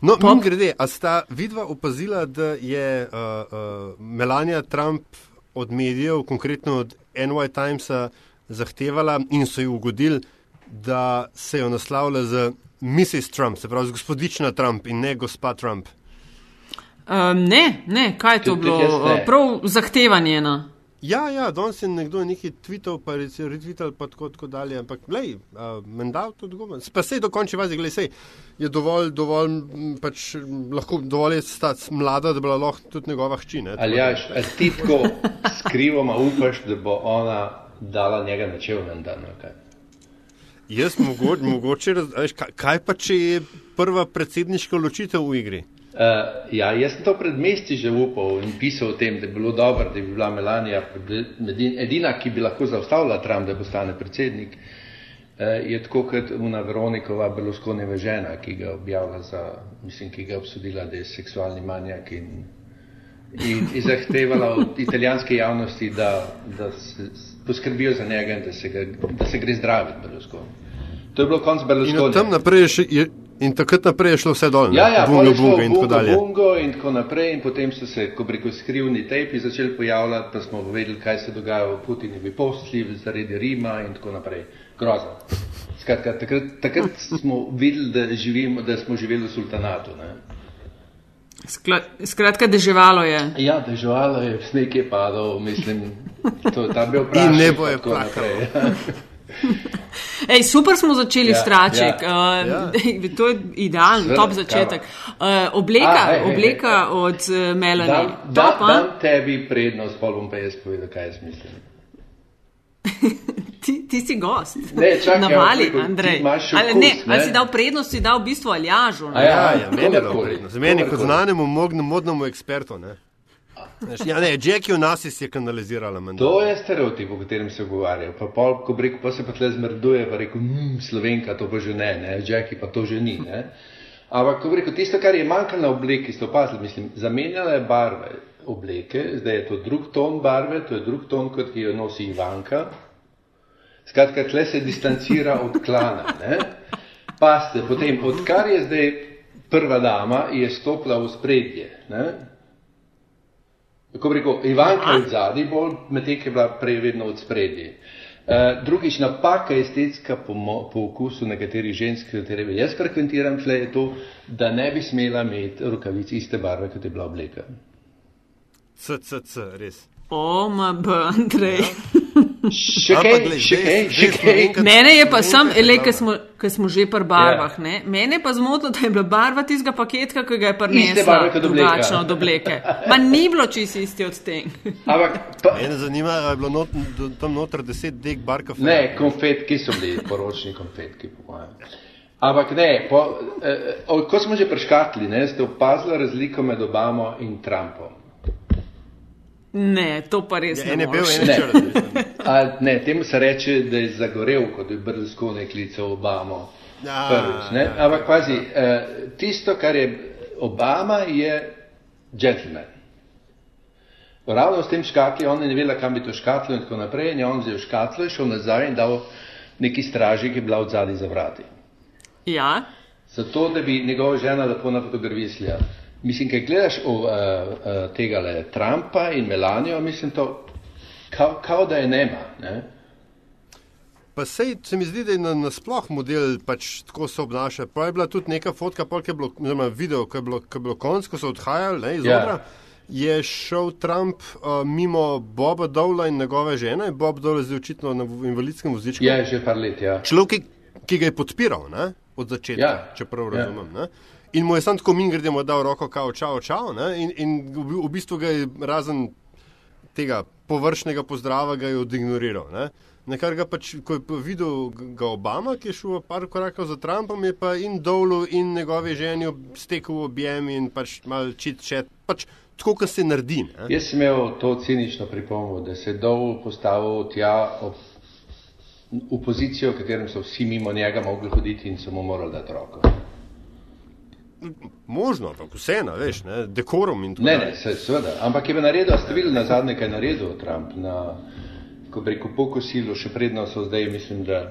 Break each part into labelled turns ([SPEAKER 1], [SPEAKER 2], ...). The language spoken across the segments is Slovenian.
[SPEAKER 1] No, mi grede, a sta vidva opazila, da je uh, uh, Melania Trump od medijev, konkretno od NY Timesa, zahtevala in so ji ugodili, da se jo naslavlja z Mrs. Trump, se pravi z gospodična Trump in ne gospa Trump.
[SPEAKER 2] Um, ne, ne, kaj je to bilo? Prav zahtevanje. No.
[SPEAKER 1] Ja, ja, danes je nekdo nekaj tvitev, pa recimo retvital, pa tako, tako dalje. Ampak, glej, uh, menda to odgovor. Pa sej do končne vazi, glej, sej je dovolj, dovolj, pač lahko dovolj je stati mlada, da bi lahko tudi njegova hči.
[SPEAKER 3] Ali ja, ti tako skrivoma upaš, da bo ona dala njega na čevljen dan? Okay.
[SPEAKER 1] Jaz mogoče, mogoče veš, kaj, kaj pa če je prva predsedniška ločitev v igri?
[SPEAKER 3] Uh, ja, jaz sem to pred meseci že upal in pisal o tem, da bi bilo dobro, da bi bila Melanija edina, ki bi lahko zaustavila Trump, da postane predsednik. Uh, je tako kot Una Veronikova Berlusconijeva žena, ki ga objavlja za, mislim, ki ga je obsodila, da je seksualni manjak in, in, in zahtevala od italijanske javnosti, da, da se poskrbijo za njega in da se, ga, da se gre zdraviti Berlusconi. To je bilo konc Berlusconija.
[SPEAKER 1] In takrat naprej je šlo vse dol,
[SPEAKER 3] ja, ja,
[SPEAKER 1] bungo, bungo in tako dalje.
[SPEAKER 3] Bungo in tako naprej in potem so se, ko preko skrivni tepi začeli pojavljati, pa smo vedeli, kaj se dogaja v Putinovi posli, zaradi Rima in tako naprej. Grozno. Skratka, takrat, takrat smo videli, da, živimo, da smo živeli v sultanatu. Ne?
[SPEAKER 2] Skratka, deževalo je.
[SPEAKER 3] Ja, deževalo je, sneg je padal, mislim, to je ta bil pravi.
[SPEAKER 1] In nebo je plakal.
[SPEAKER 2] Ej, super smo začeli ja, straček. Ja, uh, ja. To je idealen, top začetek. Uh, obleka, A, hej, obleka hej, hej. od uh, Melanie.
[SPEAKER 3] Da, da, da tebi prednost, pa bom pa jaz povedal, kaj jaz mislim.
[SPEAKER 2] ti, ti si gost. Ne, čakaj, na mali, Andrej. Ali, ne, ne? ali si dal prednost, si dal v bistvu aljažu.
[SPEAKER 1] Ja, ja, ja, meni je dal prednost. Meni kot znanemu, modnemu ekspertu. Ne? Ja, ne, Jackie v nas je kanalizirala. Menda.
[SPEAKER 3] To je stereotip, o katerem se govarja. Pa, pol, ko rekel, pa se pa tle zmrduje, pa rekel, mmm, slovenka, to pa že ne, ne, Jackie pa to že ni. Ne. Ampak, ko rekel, tisto, kar je manjkalo na obleki, ste opazili, mislim, zamenjala je barve obleke, zdaj je to drug ton barve, to je drug ton, kot ki jo nosi Ivanka. Skratka, tle se distancira od klana. Ne. Paste, potem, odkar je zdaj prva dama, je stopila v spredje. Ne. Tako bi rekel, Ivanka je zadnji bolj, medtem je bila prej vedno od spredi. Uh, drugič, napaka estetska po, po okusu nekaterih žensk, katere jaz frekventiram, je to, da ne bi smela imeti rokavic iste barve, kot je bila obleka.
[SPEAKER 1] CCC, res.
[SPEAKER 2] O, ma b, Andrej. Ja.
[SPEAKER 3] Še kaj, še kaj, še kaj.
[SPEAKER 2] Mene je pa sam, le, ker smo, smo že pri barvah, ja. mene pa zmotilo, da je bila barva tistega paketka, ki ga je prinesla drugačno od obleke. Ma ni bilo čisto isti od tega.
[SPEAKER 1] Mene zanima, ali je bilo not, tam noter deset dek barka.
[SPEAKER 3] Ne, konfetki so bili, poročni konfetki, po mojem. Ampak ne, po, eh, ko smo že preškatli, ne, ste opazili razliko med Obamo in Trumpom.
[SPEAKER 2] Ne, to pa res
[SPEAKER 1] ja, ne.
[SPEAKER 2] Ne,
[SPEAKER 1] ne,
[SPEAKER 3] ne. ne, temu se reče, da je zagorel, kot je Brlskone klical Obamo.
[SPEAKER 1] Ja,
[SPEAKER 3] prvič, ja, Ampak pazi, eh, tisto, kar je Obama, je gentleman. Ravno s tem škatli, on je ne vedela, kam bi to škatlo in tako naprej, in je on vzel škatlo, šel nazaj in dal neki straži, ki je bila od zadaj za vrati.
[SPEAKER 2] Ja.
[SPEAKER 3] Zato, da bi njegova žena lepo na fotografiji slijala. Mislim, kaj gledaš uh, uh, tega le Trumpa in Melanijo, mislim to, kao, kao da je nema. Ne?
[SPEAKER 1] Pa sej, se mi zdi, da je na, nasploh model pač tako se obnaša. Pa je bila tudi neka fotka, ki je bilo, oziroma video, ki je bilo, je bilo konc, ko so odhajali ne, iz ja. odra. Je šel Trump uh, mimo Boba Dowla in njegove žene, Bob Dowl je zdaj očitno na invalidskem vozičku.
[SPEAKER 3] Ja, že par let, ja.
[SPEAKER 1] Človek, ki, ki ga je podpiral, ne, od začetka, ja. če prav ja. razumem. In mu je samo tako min, gremo dal roko, kao, čau, čau. In, in v, bistvu ga je razen tega površnega pozdrava odignoriral. Ne? Nekar ga pač, ko je videl ga Obama, ki je šel par korakov za Trumpom, je pa in dolu in njegovi ženi stekel v objem in pač mal čit čet. Pač, Tako, kot se naredi. Ne?
[SPEAKER 3] Jaz sem imel to cinično pripombo, da se je dol postavil tja ob, v pozicijo, v katerem so vsi mimo njega mogli hoditi in so mu morali dati roko.
[SPEAKER 1] Možno, ampak vseeno, veš, ne, dekorom in tako
[SPEAKER 3] naprej. Ne, ne, seveda. Ampak je bil naredil, ste videli na zadnje, kaj je naredil Trump, na, ko bi rekel, pokosilo, še predno so zdaj, mislim, da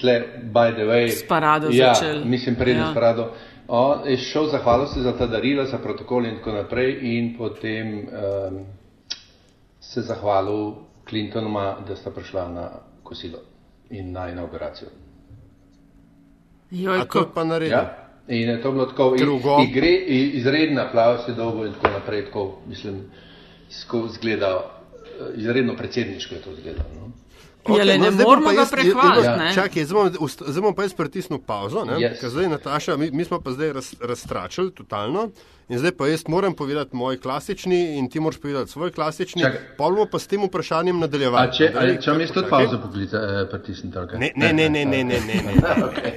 [SPEAKER 3] tle, by the way.
[SPEAKER 2] S parado
[SPEAKER 3] ja,
[SPEAKER 2] začel.
[SPEAKER 3] Mislim, predno ja. s parado. On je šel zahvaliti se za ta darila, za protokol in tako naprej, in potem um, se zahvalil Clintonoma, da sta prišla na kosilo in na inauguracijo.
[SPEAKER 2] Joj,
[SPEAKER 1] Kako pa narediti?
[SPEAKER 3] Ja. In je to bilo tako,
[SPEAKER 1] Drugo.
[SPEAKER 3] igre, izredna aplauz je dolgo in tako naprej, tako mislim, zgleda, izredno predsedniško je to izgledalo. No?
[SPEAKER 2] Okay, ja, le, ne
[SPEAKER 1] zdaj bom
[SPEAKER 2] moramo ga prehvaliti, ne?
[SPEAKER 1] Čakaj, zdaj bom, zdaj bom pa jaz pritisnil pauzo, ne?
[SPEAKER 3] Yes.
[SPEAKER 1] ker zdaj Nataša, mi, mi smo pa zdaj raz, raztračili totalno in zdaj pa jaz moram povedati moj klasični in ti moraš povedati svoj klasični,
[SPEAKER 3] Čakaj.
[SPEAKER 1] pa bomo pa s tem vprašanjem
[SPEAKER 3] A
[SPEAKER 1] nadaljevali.
[SPEAKER 3] če, ali, če mi tudi pauzo poklica, eh, pritisnite? Okay.
[SPEAKER 1] Ne, ne, ne, ne, ne, ne, ne, ne.
[SPEAKER 3] okay,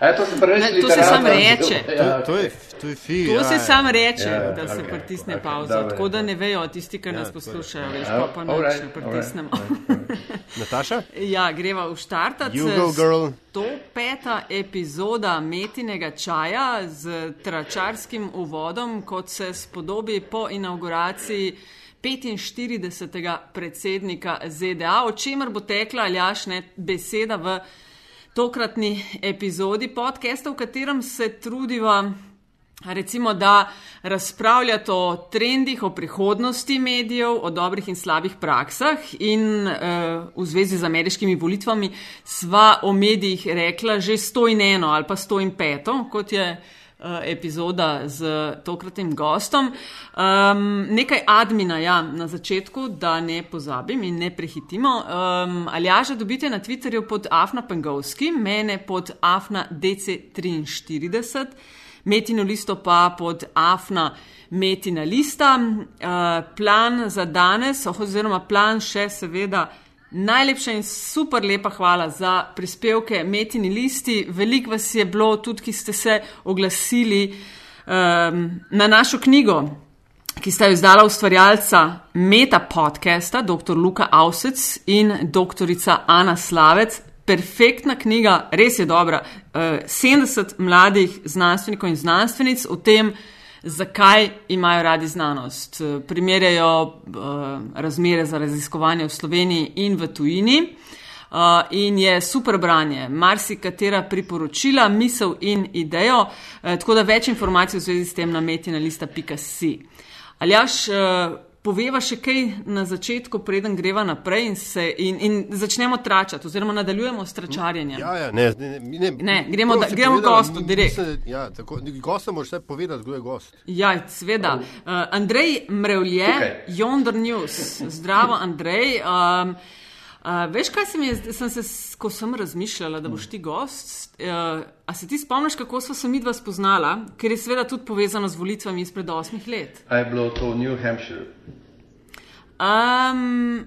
[SPEAKER 3] A to se preveč
[SPEAKER 2] Ne, to se samo reče.
[SPEAKER 3] Ja,
[SPEAKER 1] To je, to je fi.
[SPEAKER 2] To
[SPEAKER 1] ja,
[SPEAKER 2] se
[SPEAKER 1] ja.
[SPEAKER 2] sam reče,
[SPEAKER 3] Ja,
[SPEAKER 2] da se
[SPEAKER 3] okej,
[SPEAKER 2] pritisne
[SPEAKER 3] okej,
[SPEAKER 2] pauza.
[SPEAKER 3] dobro,
[SPEAKER 2] Tako da ne vejo tisti, ki nas
[SPEAKER 1] to je-
[SPEAKER 2] poslušajo, veš,
[SPEAKER 3] Ja,
[SPEAKER 2] pa pa noč
[SPEAKER 3] alright,
[SPEAKER 2] ne pritisnemo.
[SPEAKER 1] Nataša?
[SPEAKER 2] Ja, greva v štartat.
[SPEAKER 1] You go, girl.
[SPEAKER 2] To peta epizoda metinega čaja z tračarskim uvodom, kot se spodobi po inauguraciji 45. predsednika ZDA, o čemer bo tekla aljašne beseda v tokratni epizodi podcasta, v katerem se trudiva. Recimo, da razpravljate o trendih, o prihodnosti medijev, o dobrih in slabih praksah, in uh, v zvezi z ameriškimi volitvami sva o medijih rekla že sto in eno ali pa sto in peto, kot je uh, epizoda z tokratnim gostom. Um, nekaj admina ja, na začetku, da ne pozabim in ne prehitimo. Um, Aljaža dobite na Twitterju pod Afna Pengovski, mene pod Afna DC43. Metino listo pa pod Afna Metina lista. Uh, plan za danes, oziroma plan še seveda. Najlepša in super lepa hvala za prispevke Metini listi. Veliko vas je bilo tudi, ki ste se oglasili um, na našo knjigo, ki sta jo izdala ustvarjalca Meta podcasta, dr. Luka Avsec in dr. Ana Slavec. Perfektna knjiga, res je dobra. Uh, 70 mladih znanstvenikov in znanstvenic o tem, zakaj imajo radi znanost. Primerjajo uh, razmere za raziskovanje v Sloveniji in v tujini. Uh, in je super branje, marsikatera priporočila, misel in idejo, uh, tako da več informacij v zvezi s tem na metina.si. Aljaš, uh, poveva še kaj na začetku, preden greva naprej in, se, in, in začnemo tračati, oziroma nadaljujemo s tračarjenjem.
[SPEAKER 1] Ja, ja, ne, ne, ne, ne,
[SPEAKER 2] gremo da- gremo
[SPEAKER 1] povedala,
[SPEAKER 2] gostu direkt.
[SPEAKER 1] nisem- Ja, tako, gosta moraš vse povedati, kdo je gost.
[SPEAKER 2] Ja, seveda. Uh, Andrej Mrevlje. Yonder News. Zdravo, Andrej. Um, uh, veš, kaj sem, je, sem se, ko sem razmišljala, da boš ti gost? Uh, a se ti spomniš, kako smo se mi dva spoznala, ker je seveda tudi povezano z volitvami izpred osmih let?
[SPEAKER 3] A je bilo to v New Hampshire?
[SPEAKER 2] Um,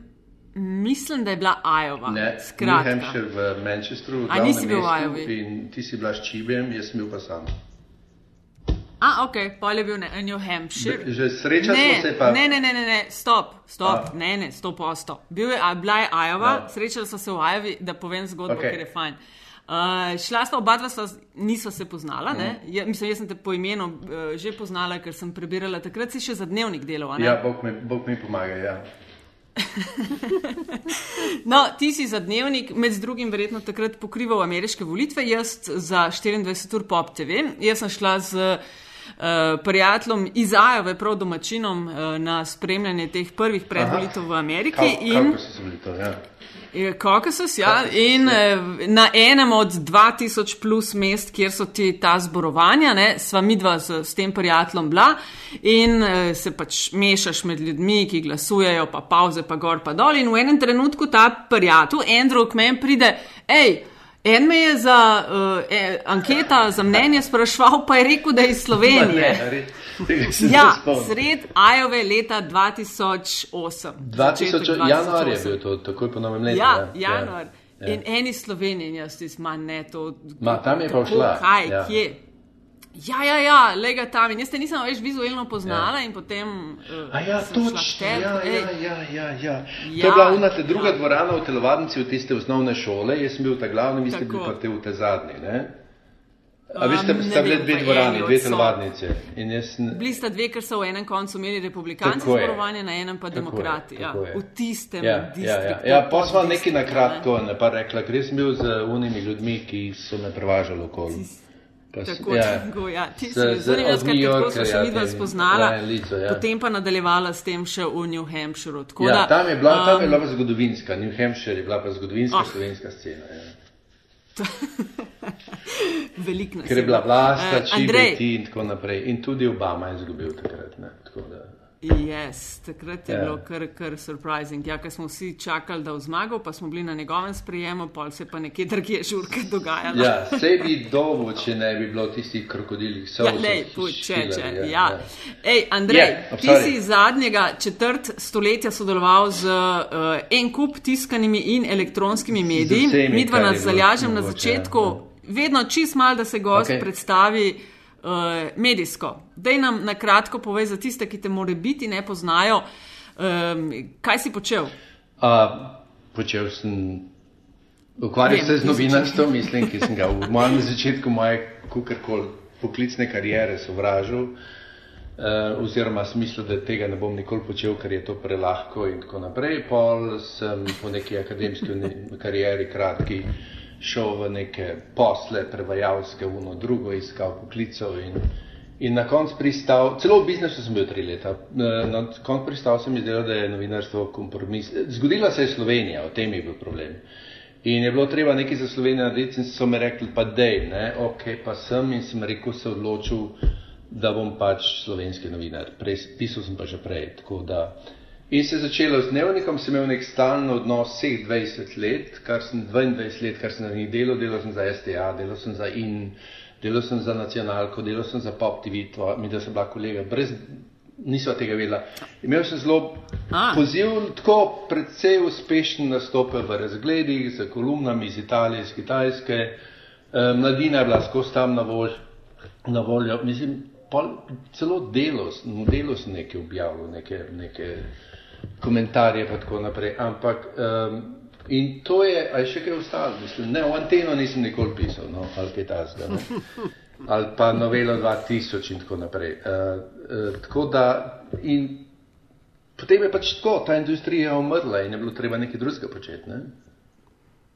[SPEAKER 2] mislim, da je bila Iowa.
[SPEAKER 3] Ne, New
[SPEAKER 2] Skratka.
[SPEAKER 3] Hampshire v Manchesteru.
[SPEAKER 2] A nisi bil v?
[SPEAKER 3] In ti si bila s Čibijem, jaz sem bil pa sam.
[SPEAKER 2] A, ok, pol je bil ne, New Hampshire.
[SPEAKER 3] Že srečali smo
[SPEAKER 2] Ne,
[SPEAKER 3] se pa.
[SPEAKER 2] ne, ne, ne, ne, ne, stop, stop,
[SPEAKER 3] A.
[SPEAKER 2] ne, ne, sto posto. Bil je, bila je Iowa,
[SPEAKER 3] Ja.
[SPEAKER 2] srečala sva se v Iowa, da povem zgodbo,
[SPEAKER 3] Okej.
[SPEAKER 2] ker je fajn. Uh, šla sta oba dva, sva, nisva se poznala. Mm. Ja, mislim, jaz sem te po imenu uh, že poznala, ker sem prebirala. Takrat si še za dnevnik delal.
[SPEAKER 3] Ja, Bog mi, Bog mi pomaga. Ja.
[SPEAKER 2] No, ti si za dnevnik, med drugim, verjetno takrat pokrival ameriške volitve, jaz za 24 ur pop TV. Jaz sem šla z uh, prijateljem iz Ajove, prav domačinom, uh, na spremljanje teh prvih predvolitev v Ameriki.
[SPEAKER 3] Kako,
[SPEAKER 2] in,
[SPEAKER 3] to? Ja.
[SPEAKER 2] Kaukasus, ja,
[SPEAKER 3] Kaukasus,
[SPEAKER 2] in
[SPEAKER 3] ja.
[SPEAKER 2] eh, na enem od 2000 plus mest, kjer so ti ta zborovanja, ne, sva midva s, s tem prijateljem bila in eh, se pač mešaš med ljudmi, ki glasujejo, pa pauze, pa gor, pa dol. In v enem trenutku ta prijatelj, Andrew, k meni pride, hej. En me je za uh, eh, anketa, za mnenje sprašval, pa je rekel, da je iz Slovenije.
[SPEAKER 3] Ne,
[SPEAKER 2] Ja,
[SPEAKER 3] ne
[SPEAKER 2] sred Ajove leta 2008.
[SPEAKER 3] 2000,
[SPEAKER 2] začetek
[SPEAKER 3] januar je
[SPEAKER 2] 2008.
[SPEAKER 3] bil to, takoj po novem letu.
[SPEAKER 2] Ja, januar.
[SPEAKER 3] Ja.
[SPEAKER 2] In eni Sloveniji, in jaz ti manj ne to.
[SPEAKER 3] Ma, tam je pa šla,
[SPEAKER 2] Kaj,
[SPEAKER 3] ja.
[SPEAKER 2] kje? Ja, ja, ja, lega tam. In jaz te nisem več vizualno poznala ja. in potem. Uh,
[SPEAKER 3] A ja, točno. Ja,
[SPEAKER 2] ej.
[SPEAKER 3] ja, ja, ja, ja. To
[SPEAKER 2] Ja,
[SPEAKER 3] je bila unata druga
[SPEAKER 2] ja.
[SPEAKER 3] dvorana v telovadnici v tiste osnovne šole, jaz sem bil ta glavni, vi ste bili pa te v te zadnji, ne? A vi ste,
[SPEAKER 2] vem,
[SPEAKER 3] dve dvorani, dve. In jaz
[SPEAKER 2] Bili sta dve, ker so v enem koncu imeli republikanci
[SPEAKER 3] je.
[SPEAKER 2] zborovanje, na enem pa
[SPEAKER 3] Tako je,
[SPEAKER 2] demokrati. Ja,
[SPEAKER 3] tako je.
[SPEAKER 2] v tistem
[SPEAKER 3] ja, ja, ja.
[SPEAKER 2] distriktu.
[SPEAKER 3] ja pa sva nekaj na kratko, ne pa rekla, ker sem bil z unimi ljudmi, ki so me prevažali okoli.
[SPEAKER 2] Tako, ja. tako, ja. Ti si zunaj, kako smo se midva spoznala, lico, ja. potem pa nadaljevala s tem še v New Hampshireu.
[SPEAKER 3] Ja, da, tam, je bila, um, tam je bila pa zgodovinska, New Hampshire je bila pa zgodovinska oh. slovenska scena. Ja.
[SPEAKER 2] Veliko nas
[SPEAKER 3] je. Ker je bila vlast, uh, Čibeti in tako naprej. In tudi Obama je izgubil takrat. Ne, tako da.
[SPEAKER 2] Yes, takrat je yeah. Ja. bilo kar, kar surprising. Ja, ker smo vsi čakali, da bo zmagal, pa smo bili na njegovem sprejemu, pa se pa nekje drugje žurke dogajalo.
[SPEAKER 3] Ja, se bi dovo, če ne bi bilo tistih krokodilih.
[SPEAKER 2] Ja, ne, če, če. Ja, ja. Ja. Ej, Andrej, yeah, oh, ti si zadnjega četrt stoletja sodeloval z uh, en kup tiskanimi in elektronskimi mediji. Mi dva nas zalažem na začetku, ja. vedno čist mal, da se gost okay. predstavi uh, medijsko. Dej nam na kratko povej za tiste, ki te more biti ne poznajo, um, kaj si počel?
[SPEAKER 3] Uh, počel sem, ukvarjal se z novinarstvom, mislim, ki sem ga v mojem začetku moje kukorkoli poklicne karijere sovražil. Uh, oziroma, smislu, da tega ne bom nikoli počel, ker je to prelahko, in tako naprej. Pol sem po neki akademski karieri, kratki, uh, šel v neke posle, prevajalske, uno, drugo, iskal poklicov in, in na koncu pristal, celo v biznesu sem bil tri leta, na koncu pristal sem izdelal, da je novinarstvo kompromis. Zgodila se je Slovenija, o tem je bil problem. In je bilo treba nekaj za Slovenijo narediti in so mi rekli, pa dej, ne, ok, pa sem in sem rekel, se odločil, da bom pač slovenski novinar. Prej, pisal sem pa že prej, tako da. In se je začelo z dnevnikom, sem imel nek stalen odnos vseh 20 let, kar sem 22 let, kar sem na njih delal, delal sem za STA, delal sem za IN, delal sem za nacionalko, delal sem za Pop TV, to, mi da sem bila kolega, brez, nisva tega vedela. Imel sem zelo poziv, tako predvsej uspešen nastope v razgledih, z kolumnami iz Italije, iz Kitajske, mladina je bila skozi tam na, volj, na voljo, mislim, pol, celo delo, delo sem nekaj objavil, neke, neke komentarje in tako naprej. Ampak um, in to je, a je še kaj ostalo, mislim, ne, o anteno nisem nikoli pisal, no, ali kaj tasga, no. ali pa novelo 2000 in tako naprej. Uh, uh, tako da in potem je pač tako, ta industrija je umrla in je bilo treba nekaj drugega početi, ne.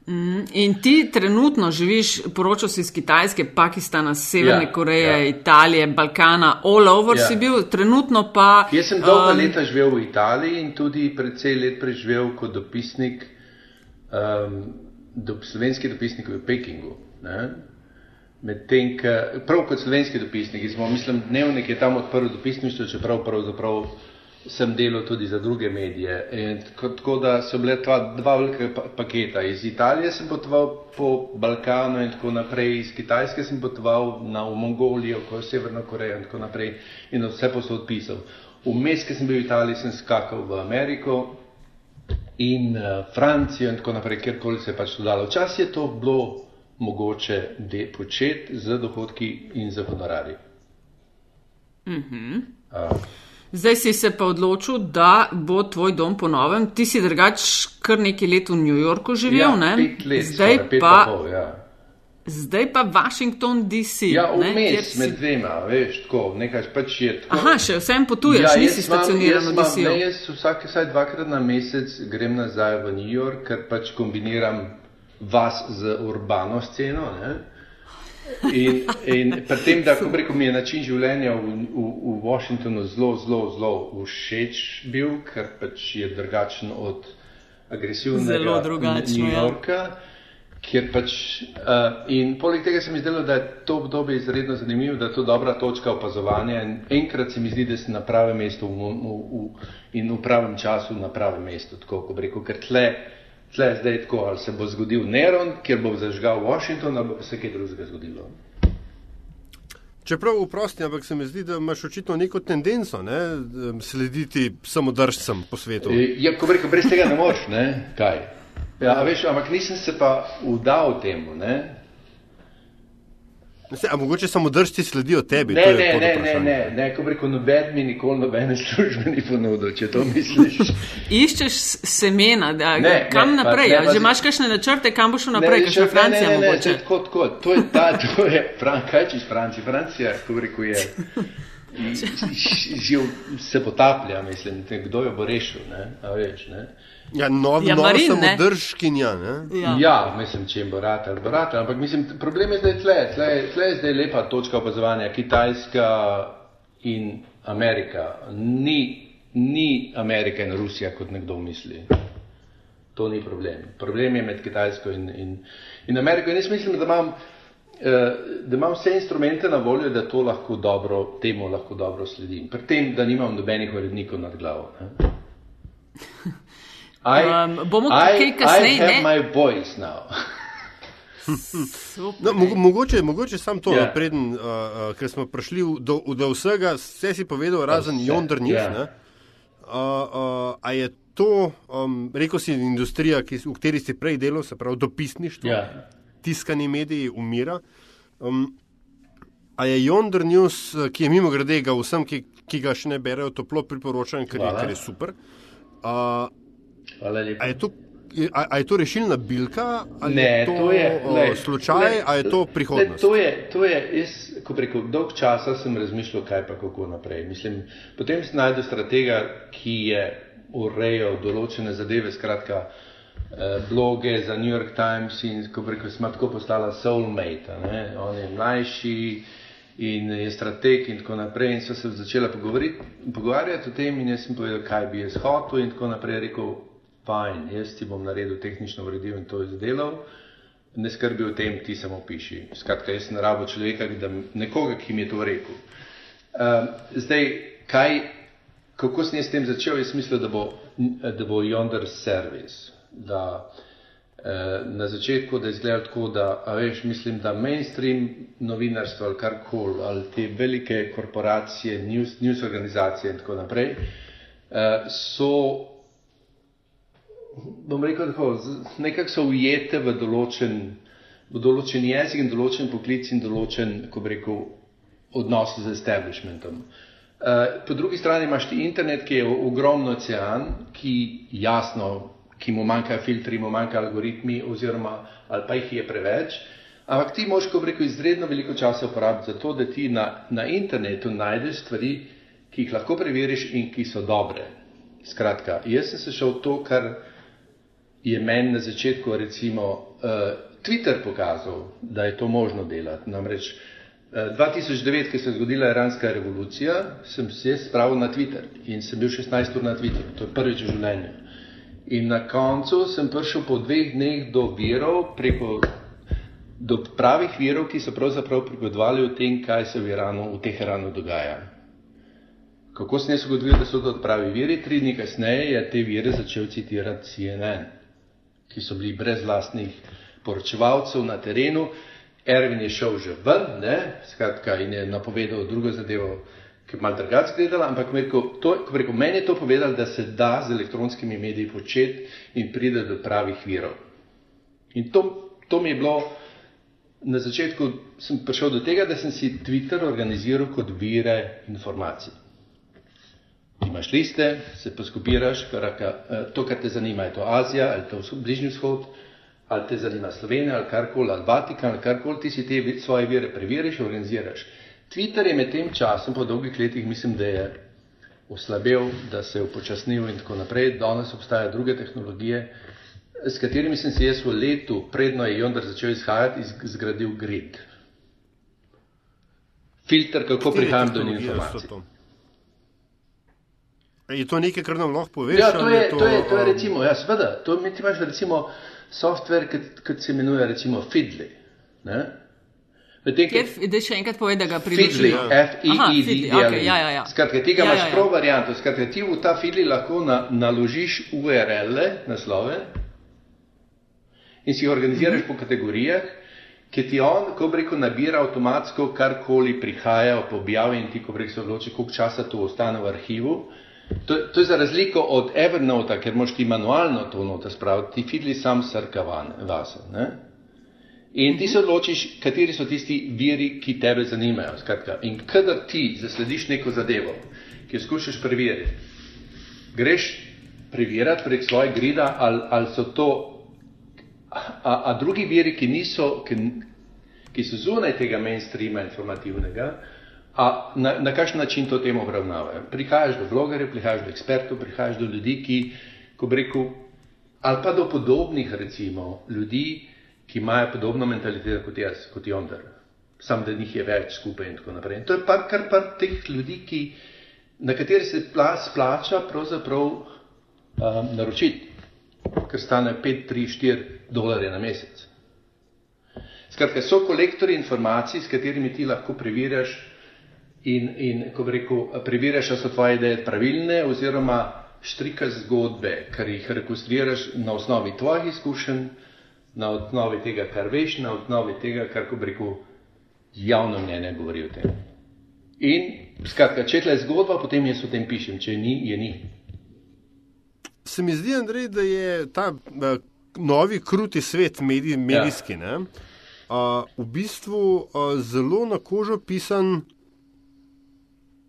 [SPEAKER 2] Mm, in ti trenutno živiš, poročal si iz Kitajske, Pakistana, Severne ja, Koreje, ja. Italije, Balkana, all over ja. si bil, trenutno pa.
[SPEAKER 3] Jaz sem dolga um, leta živel v Italiji in tudi precej let preživel kot dopisnik, um, do, slovenski dopisnik v Pekingu. Medtem, prav kot slovenski dopisnik, smo, mislim, dnevnik je tam odprl dopisništvo, čeprav pravzaprav. Prav sem delal tudi za druge medije. In tako da so bile dva, dva velike paketa. Iz Italije sem potoval po Balkanu in tako naprej, iz Kitajske sem potoval na Mongolijo, ko je Severna Koreja in tako naprej in vse posod pisal. Vmes, ki sem bil v Italiji, sem skakal v Ameriko in uh, Francijo in tako naprej, kjerkoli se je pač dalo. Včasih je to bilo mogoče početi z dohodki in z honorarji.
[SPEAKER 2] Mm -hmm. uh, Zdaj si se pa odločil, da bo tvoj dom ponovem. Ti si drugač kar nekaj let v New Yorku živel,
[SPEAKER 3] ja,
[SPEAKER 2] ne?
[SPEAKER 3] Let, zdaj, skoraj, pa, pol, ja.
[SPEAKER 2] zdaj pa Washington, D.C.
[SPEAKER 3] Ja, vmes med dvema, veš, tako, nekaj pač je tako.
[SPEAKER 2] Aha, še vsem potuješ, ja, nisi stacioniran v D.C.
[SPEAKER 3] Ne, jaz vsake saj dvakrat na mesec grem nazaj v New York, ker pač kombiniram vas z urbano sceno, ne? In, in pri tem, da rekel, mi je način življenja v, v, v Washingtonu zelo, zelo, zelo všeč bil, ker pač je drugačen od agresivnega New ja. Yorka. Ja. Pač, uh, in poleg tega se mi zdelo, da je to obdobje izredno zanimivo, da je to dobra točka opazovanja. In enkrat se mi zdi, da si na pravem mestu v, v, v, in v pravem času na pravem mestu, tako kot rekel, ker tle tle zdaj tako, ali se bo zgodil Neron, kjer bo zažgal Washington, ali bo se kaj drugega zgodilo.
[SPEAKER 1] Čeprav vprosti, ampak se mi zdi, da imaš očitno neko tendenco ne, slediti samodržcem po svetu.
[SPEAKER 3] E, ja, ko rekel, brez tega ne moreš, ne? kaj. Ja, veš, ampak nisem se pa vdal temu, ne?
[SPEAKER 1] A mogoče samo držci sledijo tebi?
[SPEAKER 3] Ne, ne, ne, ne, ne, ne, ko reko, noben mi nikoli nobene službe ni ponudil, če to misliš.
[SPEAKER 2] Iščeš semena, da ne, kam ne, naprej? Pa, ne, že imaš kakšne načrte, kam boš šel naprej, kakšna Francija ne, ne, mogoče? Ne, ne,
[SPEAKER 3] tako, tako, to je ta, to je, Fran, kaj češ Francija? Francija, ko reko, je, že se potaplja, mislim, kdo jo bo rešil, ne, a veš, ne.
[SPEAKER 1] Ja, novi ja, marin, samodržkinja.
[SPEAKER 3] Ja. ja, mislim, če jim bo rad ali bo rad, ampak mislim, problem je zdaj tle, tle, tle je zdaj lepa točka opazovanja, Kitajska in Amerika. Ni, ni Amerika in Rusija, kot nekdo misli. To ni problem. Problem je med Kitajsko in, in, in Ameriko. In jaz mislim, da imam, eh, da imam vse instrumente na voljo, da to lahko dobro, temu lahko dobro sledim. Pri tem, da nimam nobenih urednikov nad glavo. Ne? I, um, bomo kaj kasneje. I have ne? my voice now.
[SPEAKER 1] no, mo mogoče, mogoče sam to, yeah. Ja. preden, uh, uh, ker smo prišli do, do vsega, vse si povedal, razen Yonder News. Yeah. Ja. Uh, uh, a je to, um, rekel si, industrija, ki, v kateri si prej delal, se pravi dopisništvo, yeah. Ja. tiskani mediji, umira. Um, a je Yonder News, ki je mimo grede ga vsem, ki, ki ga še ne berejo, toplo priporočam, ker, ker je super. Uh,
[SPEAKER 3] Hvala lepa. A je to,
[SPEAKER 1] a, a je to rešilna bilka?
[SPEAKER 3] Ne, je to, to je
[SPEAKER 1] le, slučaj, ali je to prihodnost?
[SPEAKER 3] Le, to je, to je, jaz, ko preko dolg časa sem razmišljal, kaj pa kako naprej. Mislim, potem sem najdel stratega, ki je urejal določene zadeve, skratka, eh, bloge za New York Times in ko preko smo tako postala soulmate, ne? on je mlajši in je strateg in tako naprej in so se začela pogovarjati o tem in jaz sem povedal, kaj bi jaz hotel in tako naprej rekel, fajn, jaz ti bom naredil tehnično uredil in to izdelal, ne skrbi o tem, ti samo piši. Skratka, jaz sem rabo človeka, da nekoga, ki mi je to rekel. Uh, zdaj, kaj, kako sem jaz s tem začel, jaz mislil, da bo, da bo yonder service, da uh, na začetku, da izgleda tako, da, veš, mislim, da mainstream novinarstvo ali karkoli, ali te velike korporacije, news, news organizacije in tako naprej, uh, so bom rekel tako, nekako so ujete v določen, v določen jezik in določen poklic in določen, ko bi rekel, odnos z establishmentom. Uh, po drugi strani imaš ti internet, ki je ogromno ocean, ki jasno, ki mu manjkajo filtri, mu manjkajo algoritmi, oziroma ali pa jih je preveč. Ampak ti moš, ko rekel, izredno veliko časa uporabiti za to, da ti na, na internetu najdeš stvari, ki jih lahko preveriš in ki so dobre. Skratka, jaz sem se šel to, kar je meni na začetku recimo uh, Twitter pokazal, da je to možno delati. Namreč uh, 2009, ko se je zgodila iranska revolucija, sem se spravil na Twitter in sem bil 16 ur na Twitterju, to je prvič v življenju. In na koncu sem prišel po dveh dneh do virov, preko, do pravih virov, ki so pravzaprav pripovedovali o tem, kaj se v Iranu, v Teheranu dogaja. Kako sem jaz ugotovil, da so to pravi viri? Tri dni kasneje je te vire začel citirati CNN ki so bili brez vlastnih poročevalcev na terenu. Ervin je šel že ven, ne, skratka, in je napovedal drugo zadevo, ki je malo drugače gledala, ampak rekel, to, rekel, meni je to povedal, da se da z elektronskimi mediji početi in pride do pravih virov. In to, to mi je bilo, na začetku sem prišel do tega, da sem si Twitter organiziral kot vire informacij imaš liste, se poskupiraš, karaka, eh, to, kar te zanima, je to Azija ali to Bližnji vzhod, ali te zanima Slovenija ali karkoli, ali Vatikan ali karkoli, ti si te svoje vire preveriš, organiziraš. Twitter je med tem časom, po dolgih letih, mislim, da je oslabel, da se je upočasnil in tako naprej. Danes obstajajo druge tehnologije, s katerimi sem se jaz v letu, predno je Jondar začel izhajati, zgradil grid. Filter, kako prihajam do informacij.
[SPEAKER 1] Je to nekaj, kar nam lahko poveš?
[SPEAKER 3] Ja, to je, to, to je, to je recimo, ja, seveda, to mi ti imaš recimo software, ki se imenuje recimo Fidli.
[SPEAKER 2] Da še enkrat povej, da ga prideš.
[SPEAKER 3] Fidli, F-I-D-L-I. Okay, ja, ja, ja. Skratka, tega ja, imaš ja, ja. prav varianto. Skratka, ti v ta Fidli lahko na, naložiš URL-e, naslove in si jih organiziraš mm -hmm. po kategorijah, ki ti on, ko rekel, nabira avtomatsko karkoli prihaja objavi in ti, ko rekel, se odloči, koliko časa to ostane v arhivu. To, to je za razliko od Evernote, ker moš ti manualno to noto spraviti, ti fidli sam srkavan vase. Ne? In ti se odločiš, kateri so tisti viri, ki tebe zanimajo. Skratka. In kadar ti zaslediš neko zadevo, ki jo skušaš preveriti, greš preverjati prek svoje grida, ali, ali so to, a, a drugi viri, ki, niso, ki, ki so zunaj tega mainstreama informativnega, A na, na kakšen način to temo obravnavajo? Prihajaš do blogerjev, prihajaš do ekspertov, prihajaš do ljudi, ki, ko bi rekel, ali pa do podobnih, recimo, ljudi, ki imajo podobno mentaliteto kot jaz, kot Jonder. Sam, da njih je več skupaj in tako naprej. In to je par, kar pa teh ljudi, ki, na kateri se pla, splača pravzaprav um, naročiti, ker stane 5, 3, 4 dolarje na mesec. Skratka, so kolektori informacij, s katerimi ti lahko preverjaš in, in ko bi rekel, preverjaš, da so tvoje ideje pravilne oziroma štrikaš zgodbe, kar jih rekonstruiraš na osnovi tvojih izkušenj, na osnovi tega, kar veš, na osnovi tega, kar ko bi rekel, javno mnenje govori o tem. In, skratka, če tle zgodba, potem jaz o tem pišem, če ni, je ni.
[SPEAKER 1] Se mi zdi, Andrej, da je ta uh, novi kruti svet medij, medijski, ja. ne, uh, v bistvu uh, zelo na kožo pisan